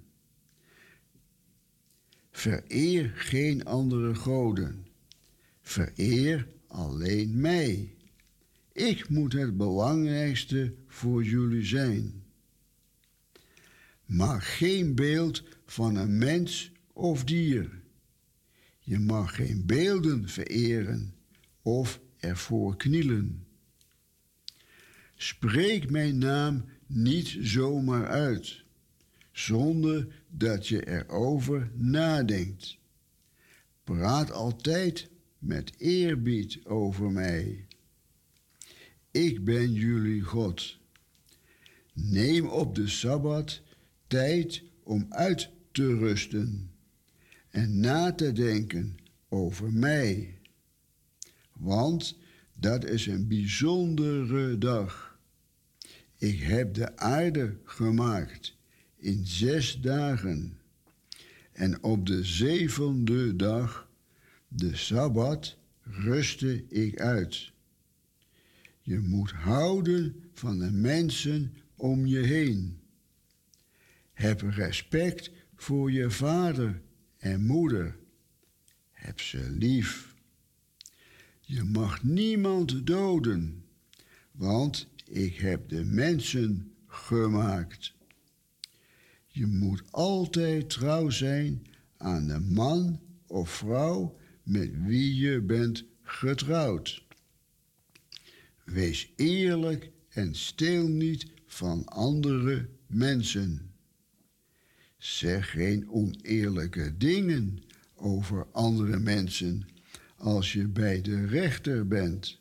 Vereer geen andere goden. Vereer alleen mij. Ik moet het belangrijkste voor jullie zijn. Maak geen beeld van een mens of dier. Je mag geen beelden vereren of ervoor knielen. Spreek mijn naam niet zomaar uit, zonder dat je erover nadenkt. Praat altijd met eerbied over mij. Ik ben jullie God. Neem op de Sabbat tijd om uit te rusten en na te denken over mij. Want dat is een bijzondere dag. Ik heb de aarde gemaakt in zes dagen. En op de zevende dag, de Sabbat, rustte ik uit. Je moet houden van de mensen om je heen. Heb respect voor je vader en moeder. Heb ze lief. Je mag niemand doden, want ik heb de mensen gemaakt. Je moet altijd trouw zijn aan de man of vrouw met wie je bent getrouwd. Wees eerlijk en steel niet van andere mensen. Zeg geen oneerlijke dingen over andere mensen als je bij de rechter bent.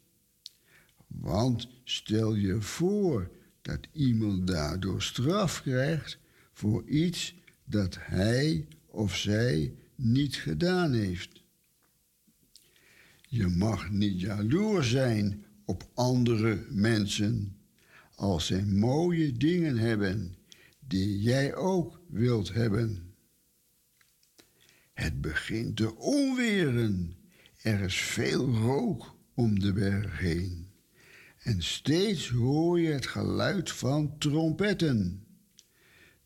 Want stel je voor dat iemand daardoor straf krijgt voor iets dat hij of zij niet gedaan heeft. Je mag niet jaloers zijn op andere mensen als zij mooie dingen hebben die jij ook wilt hebben. Het begint te onweren. Er is veel rook om de berg heen. En steeds hoor je het geluid van trompetten.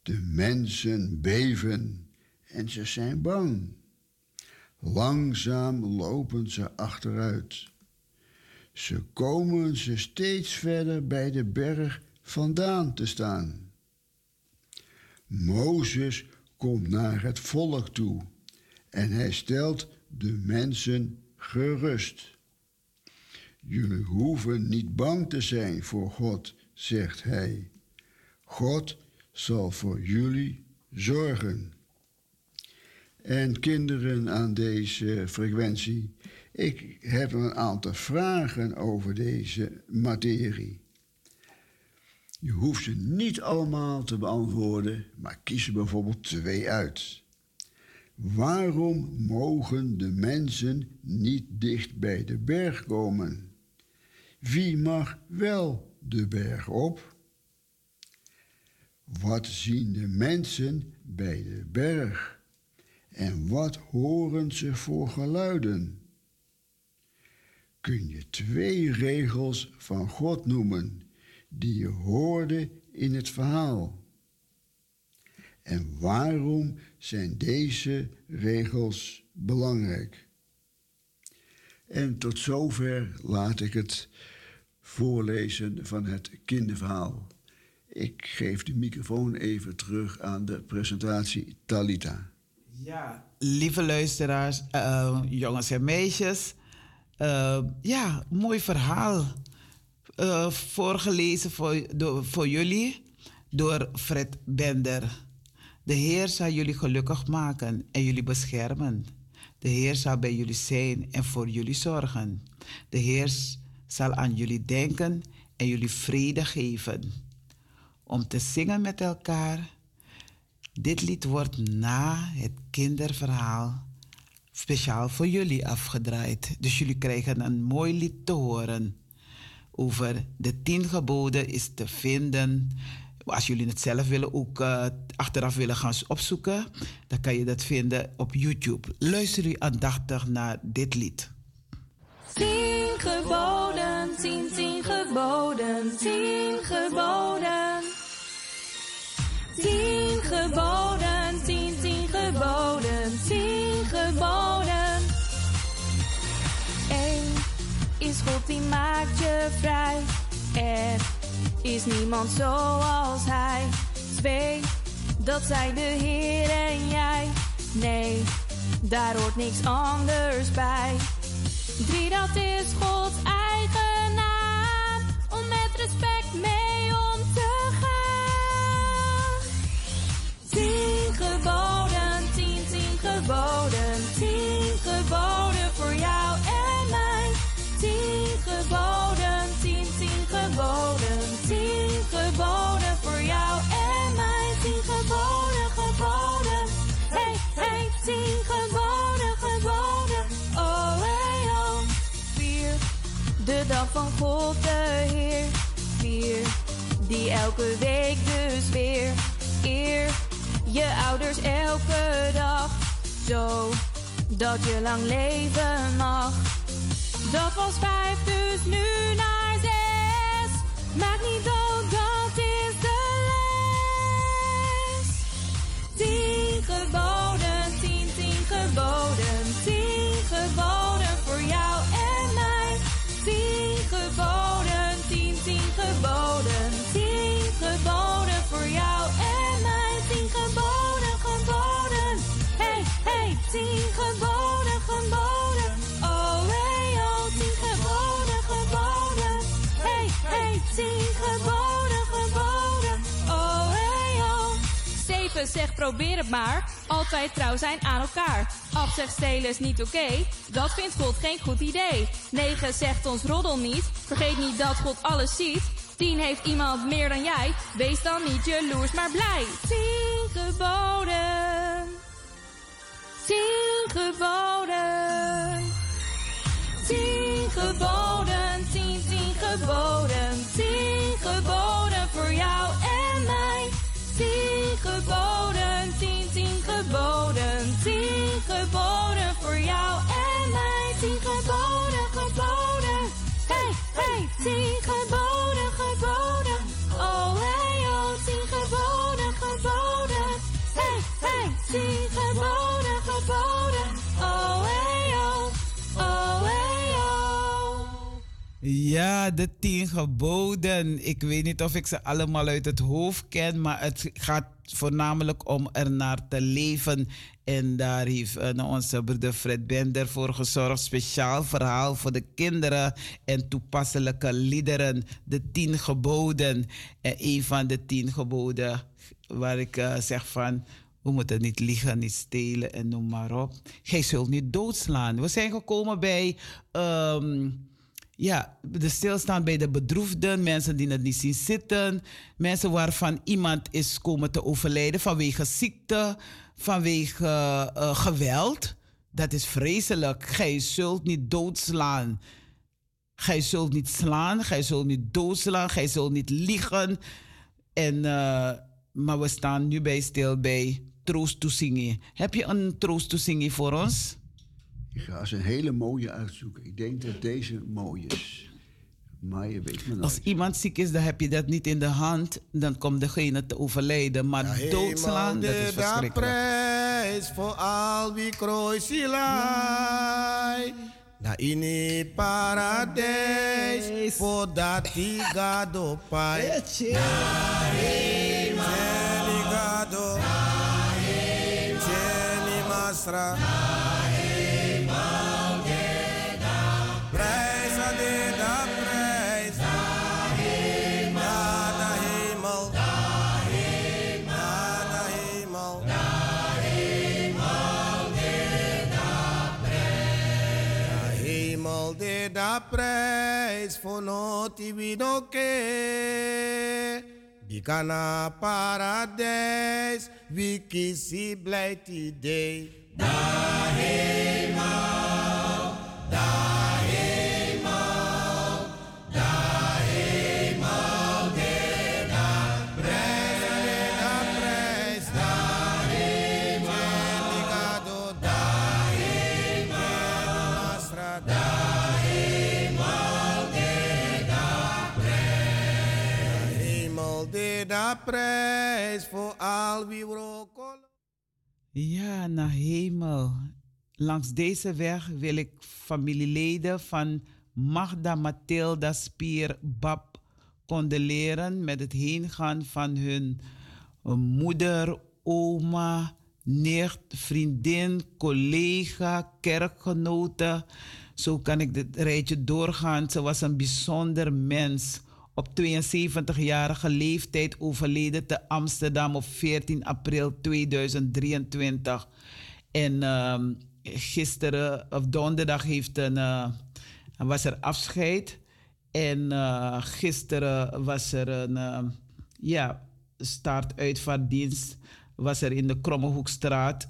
De mensen beven en ze zijn bang. Langzaam lopen ze achteruit. Ze komen ze steeds verder bij de berg vandaan te staan. Mozes komt naar het volk toe en hij stelt de mensen gerust. Jullie hoeven niet bang te zijn voor God, zegt hij. God zal voor jullie zorgen. En kinderen aan deze frequentie, ik heb een aantal vragen over deze materie. Je hoeft ze niet allemaal te beantwoorden, maar kies er bijvoorbeeld twee uit. Waarom mogen de mensen niet dicht bij de berg komen? Wie mag wel de berg op? Wat zien de mensen bij de berg? En wat horen ze voor geluiden? Kun je twee regels van God noemen die je hoorde in het verhaal? En waarom zijn deze regels belangrijk? En tot zover laat ik het voorlezen van het kinderverhaal. Ik geef de microfoon even terug aan de presentatie Talita. Ja, lieve luisteraars, eh, jongens en meisjes. eh, ja, mooi verhaal. Eh, voorgelezen voor, voor jullie door Fred Bender. De Heer zal jullie gelukkig maken en jullie beschermen. De Heer zal bij jullie zijn en voor jullie zorgen. De Heer zal aan jullie denken en jullie vrede geven. Om te zingen met elkaar. Dit lied wordt na het kinderverhaal speciaal voor jullie afgedraaid. Dus jullie krijgen een mooi lied te horen. Over de tien geboden is te vinden. Als jullie het zelf willen ook eh, achteraf willen gaan opzoeken, dan kan je dat vinden op YouTube. Luister u aandachtig naar dit lied. Tien geboden, tien, tien geboden, tien geboden. Tien geboden, tien, tien geboden, is God die maakt je vrij. Er is niemand zoals Hij. Twee, dat zijn de Heer en jij. Nee, daar hoort niks anders bij. Drie, dat is Gods eigen naam. Om met respect mee om te gaan. Tien geboden, tien, tien geboden. Tien geboden geboden, tien, tien geboden. Tien geboden voor jou en mij. Tien geboden, geboden. Hey, hey, tien geboden, geboden. Oh, hey, oh. Vier, de dag van God de Heer. Vier, die elke week dus weer eer je ouders elke dag. Zo, dat je lang leven mag. Dat was vijf, dus nu naar zes. Maak niet dood, dat is de les. Tien geboden, tien, tien geboden, tien geboden voor jou en mij. Tien geboden, tien, tien geboden, tien geboden voor jou en mij. Tien geboden, geboden, hey, hey, tien geboden. 7 zegt probeer het maar. Altijd trouw zijn aan elkaar. 8 zegt stelen is niet oké. Dat vindt God geen goed idee. 9 zegt ons roddel niet. Vergeet niet dat God alles ziet. 10 heeft iemand meer dan jij. Wees dan niet jaloers, maar blij. 10 geboden. 10 geboden. Tien geboden, tien geboden, geboden. Oh, hey, oh, oh, oh. Ja, de tien geboden. Ik weet niet of ik ze allemaal uit het hoofd ken, maar het gaat voornamelijk om ernaar te leven. En daar heeft eh, nou, onze broeder Fred Bender voor gezorgd. Speciaal verhaal voor de kinderen en toepasselijke liederen. De tien geboden. En een van de tien geboden waar ik eh, zeg van we moeten niet liegen, niet stelen en noem maar op. Gij zult niet doodslaan. We zijn gekomen bij... ehm, ja, de stilstaan bij de bedroefden, mensen die het niet zien zitten, mensen waarvan iemand is komen te overlijden vanwege ziekte, vanwege eh, geweld. Dat is vreselijk. Gij zult niet doodslaan. Gij zult niet slaan, gij zult niet doodslaan, gij zult niet liegen. En, eh, maar we staan nu bij stil bij troost toezingen. Heb je een troost toezingen voor ons? Ik ga eens een hele mooie uitzoeken. Ik denk dat deze mooi is. Maar je weet me nooit. Als iemand ziek is, dan heb je dat niet in de hand. Dan komt degene te overlijden. Maar doodslaan, dat is de verschrikkelijk. prijs voor al wie kruisilai. Na ini paradijs, voordat die gado pai. Masra. Prijs aan de da hemel. Naar de hemel. De hemel de da prijs voor noti winoke. Bikana paradijs, wie kiesie blijft idee. Prijs voor al wie roken. Ja, naar hemel. Langs deze weg wil ik familieleden van Magda Mathilda Spier Bab condoleren met het heengaan van hun moeder, oma, nicht, vriendin, collega, kerkgenote. Zo kan ik dit rijtje doorgaan. Ze was een bijzonder mens. Op 72-jarige leeftijd overleden te Amsterdam op 14 april 2023. En ehm, gisteren, of donderdag, heeft een, eh, was er afscheid. En eh, gisteren was er een eh, ja, startuitvaartdienst. Was er in de Krommehoekstraat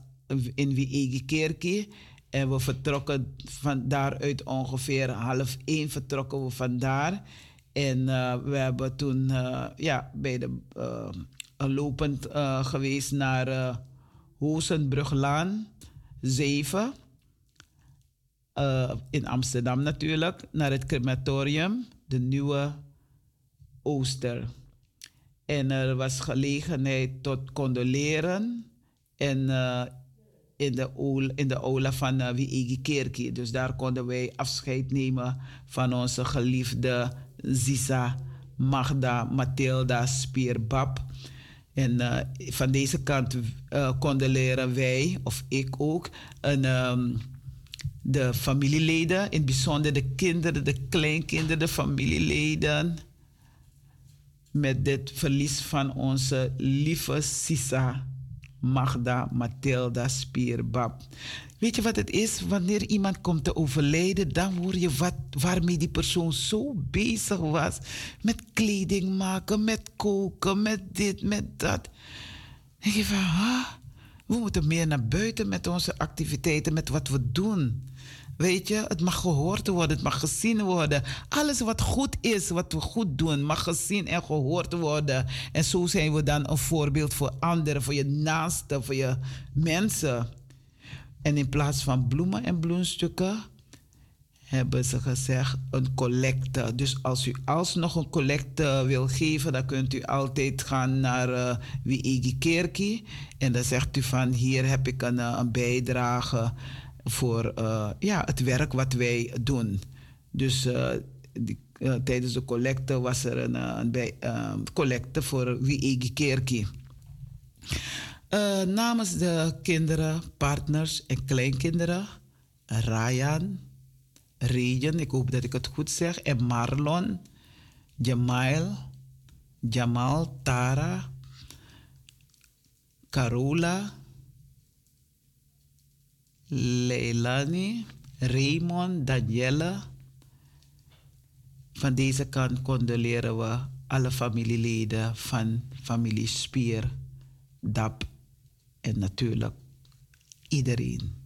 in Wiegekerkie. En we vertrokken van daaruit ongeveer half één vertrokken we vandaar. En eh, we hebben toen eh, ja, bij de, eh, lopend geweest naar eh Hoosenbruglaan 7 eh, in Amsterdam natuurlijk, naar het crematorium, de nieuwe Ooster. En er was gelegenheid tot condoleren en, in, de oul, in de aula van uh, Wiegi. Dus daar konden wij afscheid nemen van onze geliefde Zisa Magda Mathilda Spierbab. En eh, van deze kant uh, condoleren wij, of ik ook, en, ehm, de familieleden, in bijzonder de kinderen, de kleinkinderen, de familieleden. Met dit verlies van onze lieve Sisa Magda Mathilda Spierbab. Weet je wat het is? Wanneer iemand komt te overlijden, dan hoor je wat, waarmee die persoon zo bezig was. Met kleding maken, met koken, met dit, met dat. Dan denk van, we moeten meer naar buiten met onze activiteiten, met wat we doen. Weet je, het mag gehoord worden, het mag gezien worden. Alles wat goed is, wat we goed doen, mag gezien en gehoord worden. En zo zijn we dan een voorbeeld voor anderen, voor je naasten, voor je mensen. En in plaats van bloemen en bloemstukken hebben ze gezegd een collecte. Dus als u alsnog een collecte wil geven, dan kunt u altijd gaan naar uh, Wiegi Kerkie. En dan zegt u van hier heb ik een, uh, een bijdrage voor uh, ja, het werk wat wij doen. Dus die, eh, tijdens de collecte was er een, eh, een bij, eh, collecte voor Wiegi Kerkie. Eh, namens de kinderen, partners en kleinkinderen, Ryan, Regen, ik hoop dat ik het goed zeg, en Marlon, Jamail, Jamal, Tara, Carola, Leilani, Raymond, Danielle. Van deze kant condoleren we alle familieleden van familie Spier, DAP en natuurlijk iedereen.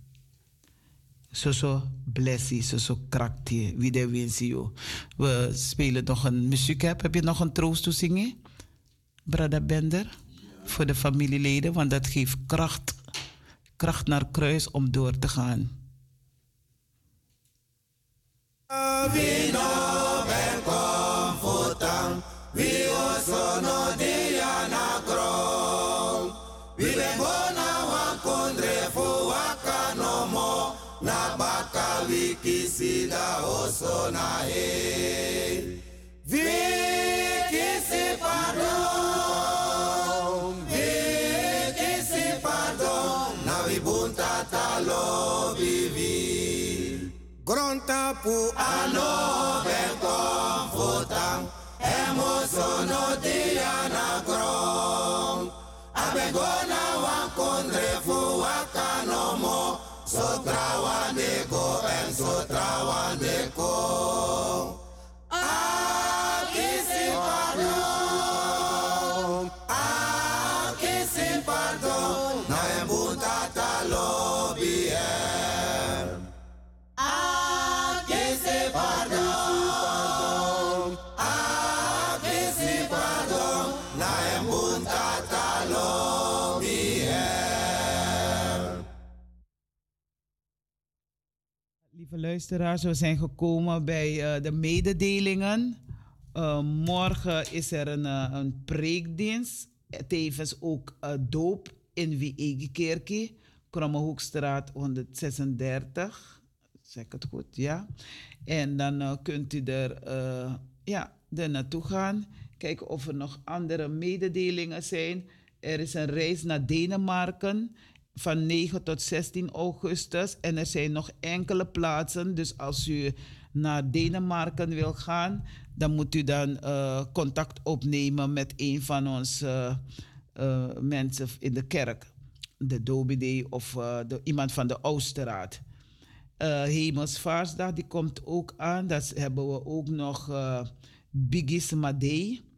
Soso blessie, soso kraktie, wie de winst joh. We spelen nog een muziek. Heb je nog een troost te zingen? Brada Bender? Voor de familieleden, want dat geeft kracht. Kracht naar kruis om door te gaan. Pu ano ben confutang emosono diana grom abegona wan kondre fu wakanomo sotra wandeko en sotra wandeko Luisteraars, we zijn gekomen bij eh, de mededelingen. Eh, morgen is er een, eh, een preekdienst. Tevens ook doop in Wiegekerkie. Krommehoekstraat 136. Zeg ik het goed, ja. En dan kunt u er, ja, er naartoe gaan. Kijken of er nog andere mededelingen zijn. Er is een reis naar Denemarken van 9 tot 16 augustus. En er zijn nog enkele plaatsen. Dus als u naar Denemarken wil gaan, dan moet u dan eh, contact opnemen met een van onze eh, eh, mensen in de kerk. De dominee of iemand van de Oosterraad. Hemelsvaarsdag, die komt ook aan. Dat hebben we ook nog Bigis Madei.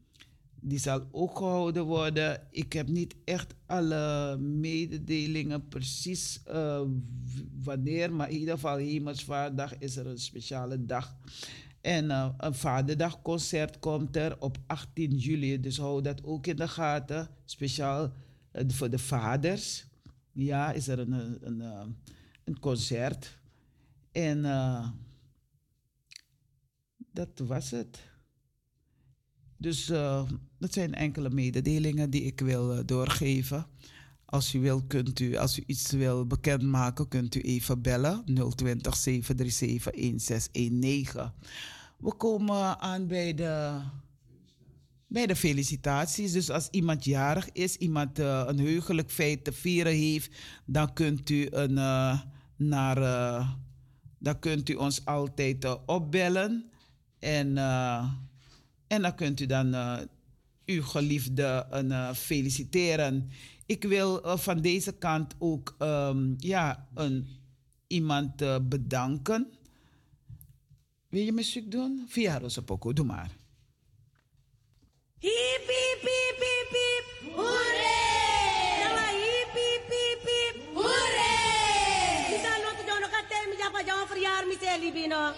Die zal ook gehouden worden. Ik heb niet echt alle mededelingen precies eh, wanneer, maar in ieder geval Hemelsvaardag is er een speciale dag. En eh, een Vaderdagconcert komt er op 18 juli, dus hou dat ook in de gaten. Speciaal eh, voor de vaders. Ja, is er een, een, een, een concert. En dat was het. Dus eh, dat zijn enkele mededelingen die ik wil eh, doorgeven. Als u wil, kunt u, als u iets wil bekendmaken, kunt u even bellen. 020 737 1619. We komen aan bij de, bij de felicitaties. Dus als iemand jarig is, iemand eh, een heugelijk feit te vieren heeft, dan kunt u, een, naar, dan kunt u ons altijd opbellen. En, en dan kunt u dan eh, uw geliefde een, eh, feliciteren. Ik wil eh, van deze kant ook ehm, ja, een, iemand bedanken. Wil je muziek doen? Via Rosapoko, doe maar. Hip, hip, hip, hip, hip. Hooray! Nala hip, hip, hip, hip. Hooray! Misa not do no kate mi japa jawa verjaar mi seli bino.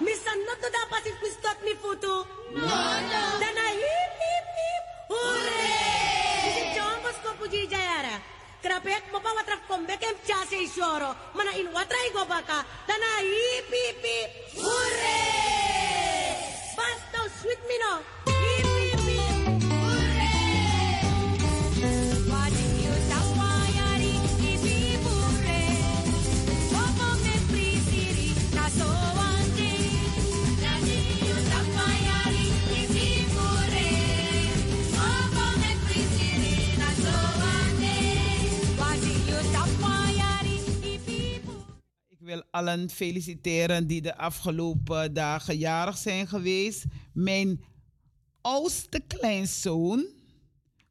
Miss, ano to dapat if we mi foto. No, no. Then I hip, hip, hip. Hooray! Kasi chombos ko po jijayara. Krapek mo pa watraf kombekem chase isoro. Mana in watray go baka. Then I hip, hip, hip. Hooray! Basta, sweet me no. Wil allen feliciteren die de afgelopen dagen jarig zijn geweest. Mijn oudste kleinzoon,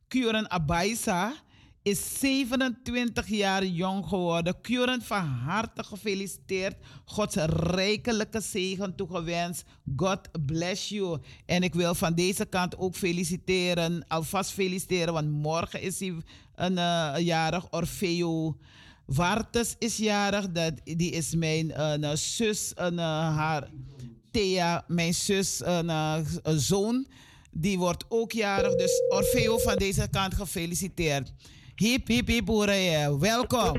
Kuren Abaisa, is 27 jaar jong geworden. Kuren, van harte gefeliciteerd. Gods rijkelijke zegen toegewenst. God bless you. En ik wil van deze kant ook feliciteren, alvast feliciteren, want morgen is hij een eh, jarig Orfeo. Wartes is jarig, dat, die is mijn eh, zus, een, eh, haar Thea, mijn zus, een, eh, een zoon. Die wordt ook jarig, dus Orfeo van deze kant gefeliciteerd. Hip, hip, hip, hoera, welkom.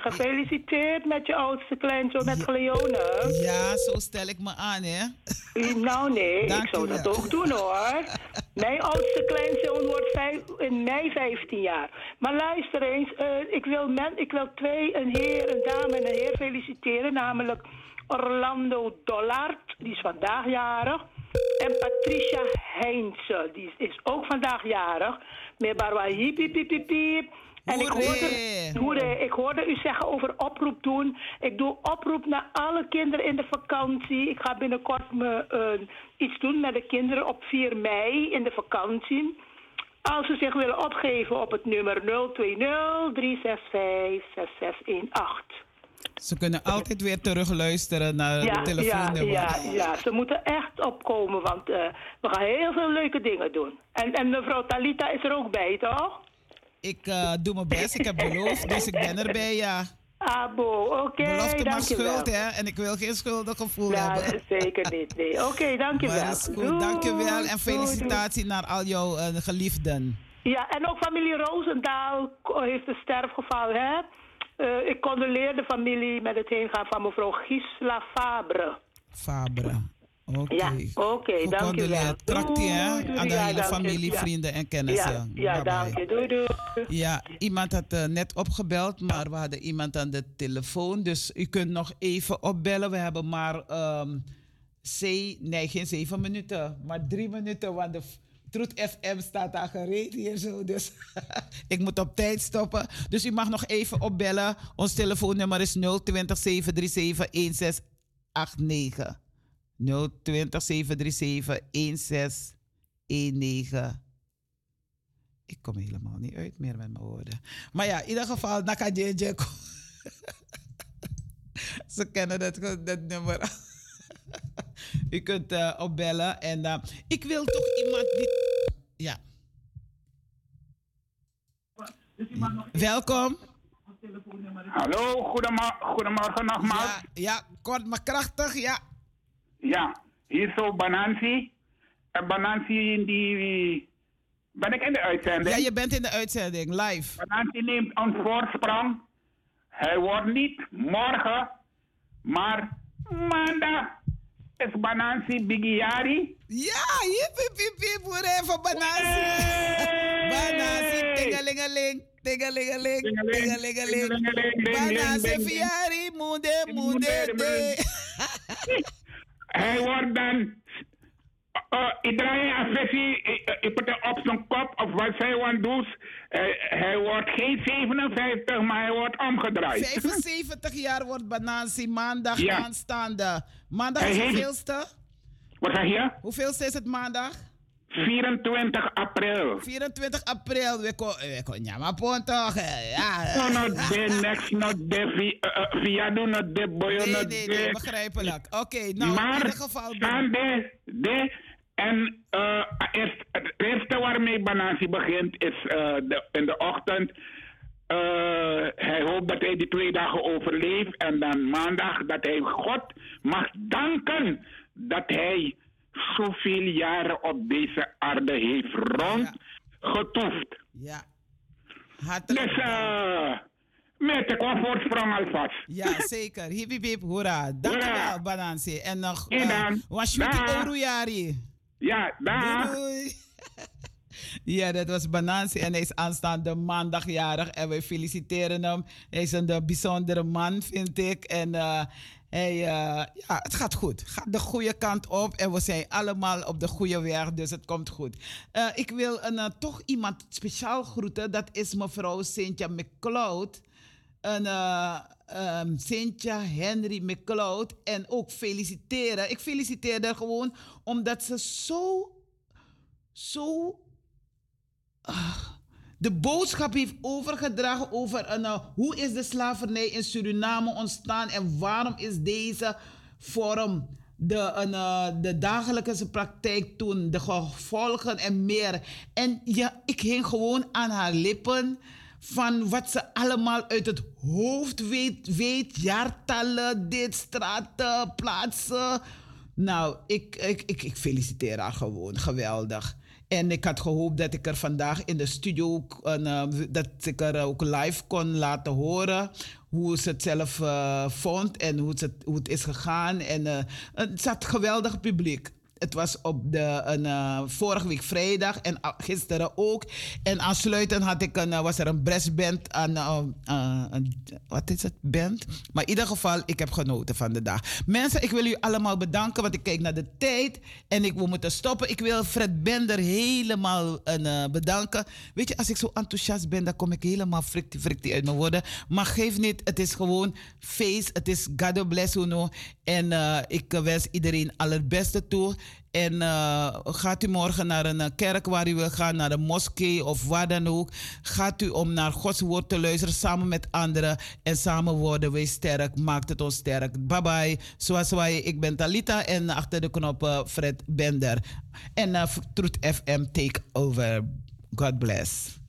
Gefeliciteerd met je oudste kleinzoon, met Cleone. Ja, zo stel ik me aan, hè. Nou nee, Dank ik zou dat wel. ook doen hoor. Mijn oudste kleinzoon wordt vijf, in mei 15 jaar. Maar luister eens, eh, ik, wil men, ik wil twee, een heer, een dame en een heer feliciteren. Namelijk Orlando Dollard, die is vandaag jarig. En Patricia Heinze, die is ook vandaag jarig. Met Barwa hiep, hiep, hiep, hiep, hiep. En ik hoorde, hoorde, ik hoorde u zeggen over oproep doen. Ik doe oproep naar alle kinderen in de vakantie. Ik ga binnenkort me, eh, iets doen met de kinderen op 4 mei in de vakantie. Als ze zich willen opgeven op het nummer 020 365 6618. Ze kunnen altijd weer terugluisteren naar Ja, het ja, telefoonnummer. ja, ja, ze moeten echt opkomen, want eh, we gaan heel veel leuke dingen doen. En, en mevrouw Talita is er ook bij, toch? Ik eh, doe mijn best, ik heb beloofd, dus ik ben erbij, ja. Abo, oké, Belofte maar schuld, hè. En ik wil geen schuldig gevoel Ja, hebben. zeker niet. Nee. Oké, dankjewel. Maar is goed, Doei, dankjewel. En doei, felicitatie naar al jouw eh, geliefden. Ja, en ook familie Roosendaal heeft een sterfgeval, hè? Eh, ik condoleer de familie met het heengaan van mevrouw Gisela Fabre. Fabre. Oké. Ja, oké, dankjewel. Gecondoleerd. Traktie, hè? Doei, Aan de ja, hele dank je. familie, Ja. vrienden en Ja, kennissen. ja Bye-bye. dank je. Doei, doei. Ja, iemand had eh, net opgebeld, maar we hadden iemand aan de telefoon. Dus u kunt nog even opbellen. We hebben maar ehm C, nee, geen zeven minuten, maar drie minuten. Want de Truth FM staat daar gereed hier zo. Dus ik moet op tijd stoppen. Dus u mag nog even opbellen. Ons telefoonnummer is 020 737 1689. 020 737 1619. Ik kom helemaal niet uit meer met mijn woorden. Maar ja, in ieder geval, Nakajeje. Ze kennen dat, dat nummer. U kunt eh, opbellen. En eh, ik wil toch iemand die. Ja. Welkom. Hallo, goedemorgen, goedemorgen nogmaals. Ja, ja, kort maar krachtig, ja. Ja, hier zo Banansi. En Banansi die... Ben ik in de uitzending? Ja, je bent in de uitzending, live. Banansi neemt een voorsprong. Hij wordt niet morgen, maar maandag is Banansi Bigiari. Ja, hip, hip, hip, hip, hoera van Banasi. Banasi, tingelingeling, tingelingeling, tingelingeling. Banasi, fiari, moede, moede, de. Hij wordt dan... Uh, ik draai een versie, ik, put het op zijn kop of wat zij want doet. Uh, hij wordt geen 57, maar hij wordt omgedraaid. 75 jaar wordt Banasi maandag Ja. aanstaande. Maandag Hij is hoeveelste? Wat zeg je? Hoeveelste is het maandag? 24 april. 24 april. We ko- we kon ja, pon toch? eh, Ja. No, no, de next, not de vi- uh, uh, via de Nee, nee, de. nee, begrijpelijk. Oké, nou in maar ieder geval. aan de, de en uh, eerst, het eerste waarmee Banansi begint is uh, de, in de ochtend. Uh, hij hoopt dat hij die twee dagen overleeft en dan maandag dat hij God mag danken dat hij zoveel jaren op deze aarde heeft rondgetoefd. Ja. Hartelijk Dus uh, met de voorsprong alvast. Ja, zeker. Hip hip hip, hoera. Dankjewel, Banansi. En nog, Ja, uh, Dag. Oruyari. Ja, daar. Ja, dat was Banansi en hij is aanstaande maandag jarig en wij feliciteren hem. Hij is een eh, bijzondere man, vind ik. En eh, hij, eh, ja, het gaat goed. Gaat de goede kant op en we zijn allemaal op de goede weg, dus het komt goed. Eh, ik wil een, eh, toch iemand speciaal groeten, dat is mevrouw Cynthia McCloud. een, eh, ehm, Cynthia Henry McCloud. En ook feliciteren. Ik feliciteer haar gewoon omdat ze zo, zo ah, de boodschap heeft overgedragen over eh, hoe is de slavernij in Suriname ontstaan en waarom is deze vorm de, eh, de dagelijkse praktijk toen, de gevolgen en meer. En ja, ik hing gewoon aan haar lippen van wat ze allemaal uit het hoofd weet, weet jaartallen, dit, straten, plaatsen. Nou, ik, ik, ik feliciteer haar gewoon, geweldig. En ik had gehoopt dat ik er vandaag in de studio ook, eh, dat ik er ook live kon laten horen hoe ze het zelf eh, vond en hoe het, hoe het is gegaan. En eh, het zat geweldig publiek. Het was op de een, eh, vorige week vrijdag en a- gisteren ook. En aansluitend had ik een, eh, was er een brassband aan, eh, wat is het, band? Maar in ieder geval, ik heb genoten van de dag. Mensen, ik wil u allemaal bedanken, want ik kijk naar de tijd en ik wil moeten stoppen. Ik wil Fred Bender helemaal bedanken. Weet je, als ik zo enthousiast ben, dan kom ik helemaal friktie uit mijn woorden. Maar geef niet, het is gewoon feest. Het is God bless Uno. En eh, ik wens iedereen allerbeste toe. En eh, gaat u morgen naar een eh, kerk waar u wil gaan, naar een moskee of waar dan ook. Gaat u om naar Gods woord te luisteren samen met anderen. En samen worden wij sterk, maakt het ons sterk. Bye bye. Wij, ik ben Talita en achter de knop eh, Fred Bender. En uh, Truth FM take over. God bless.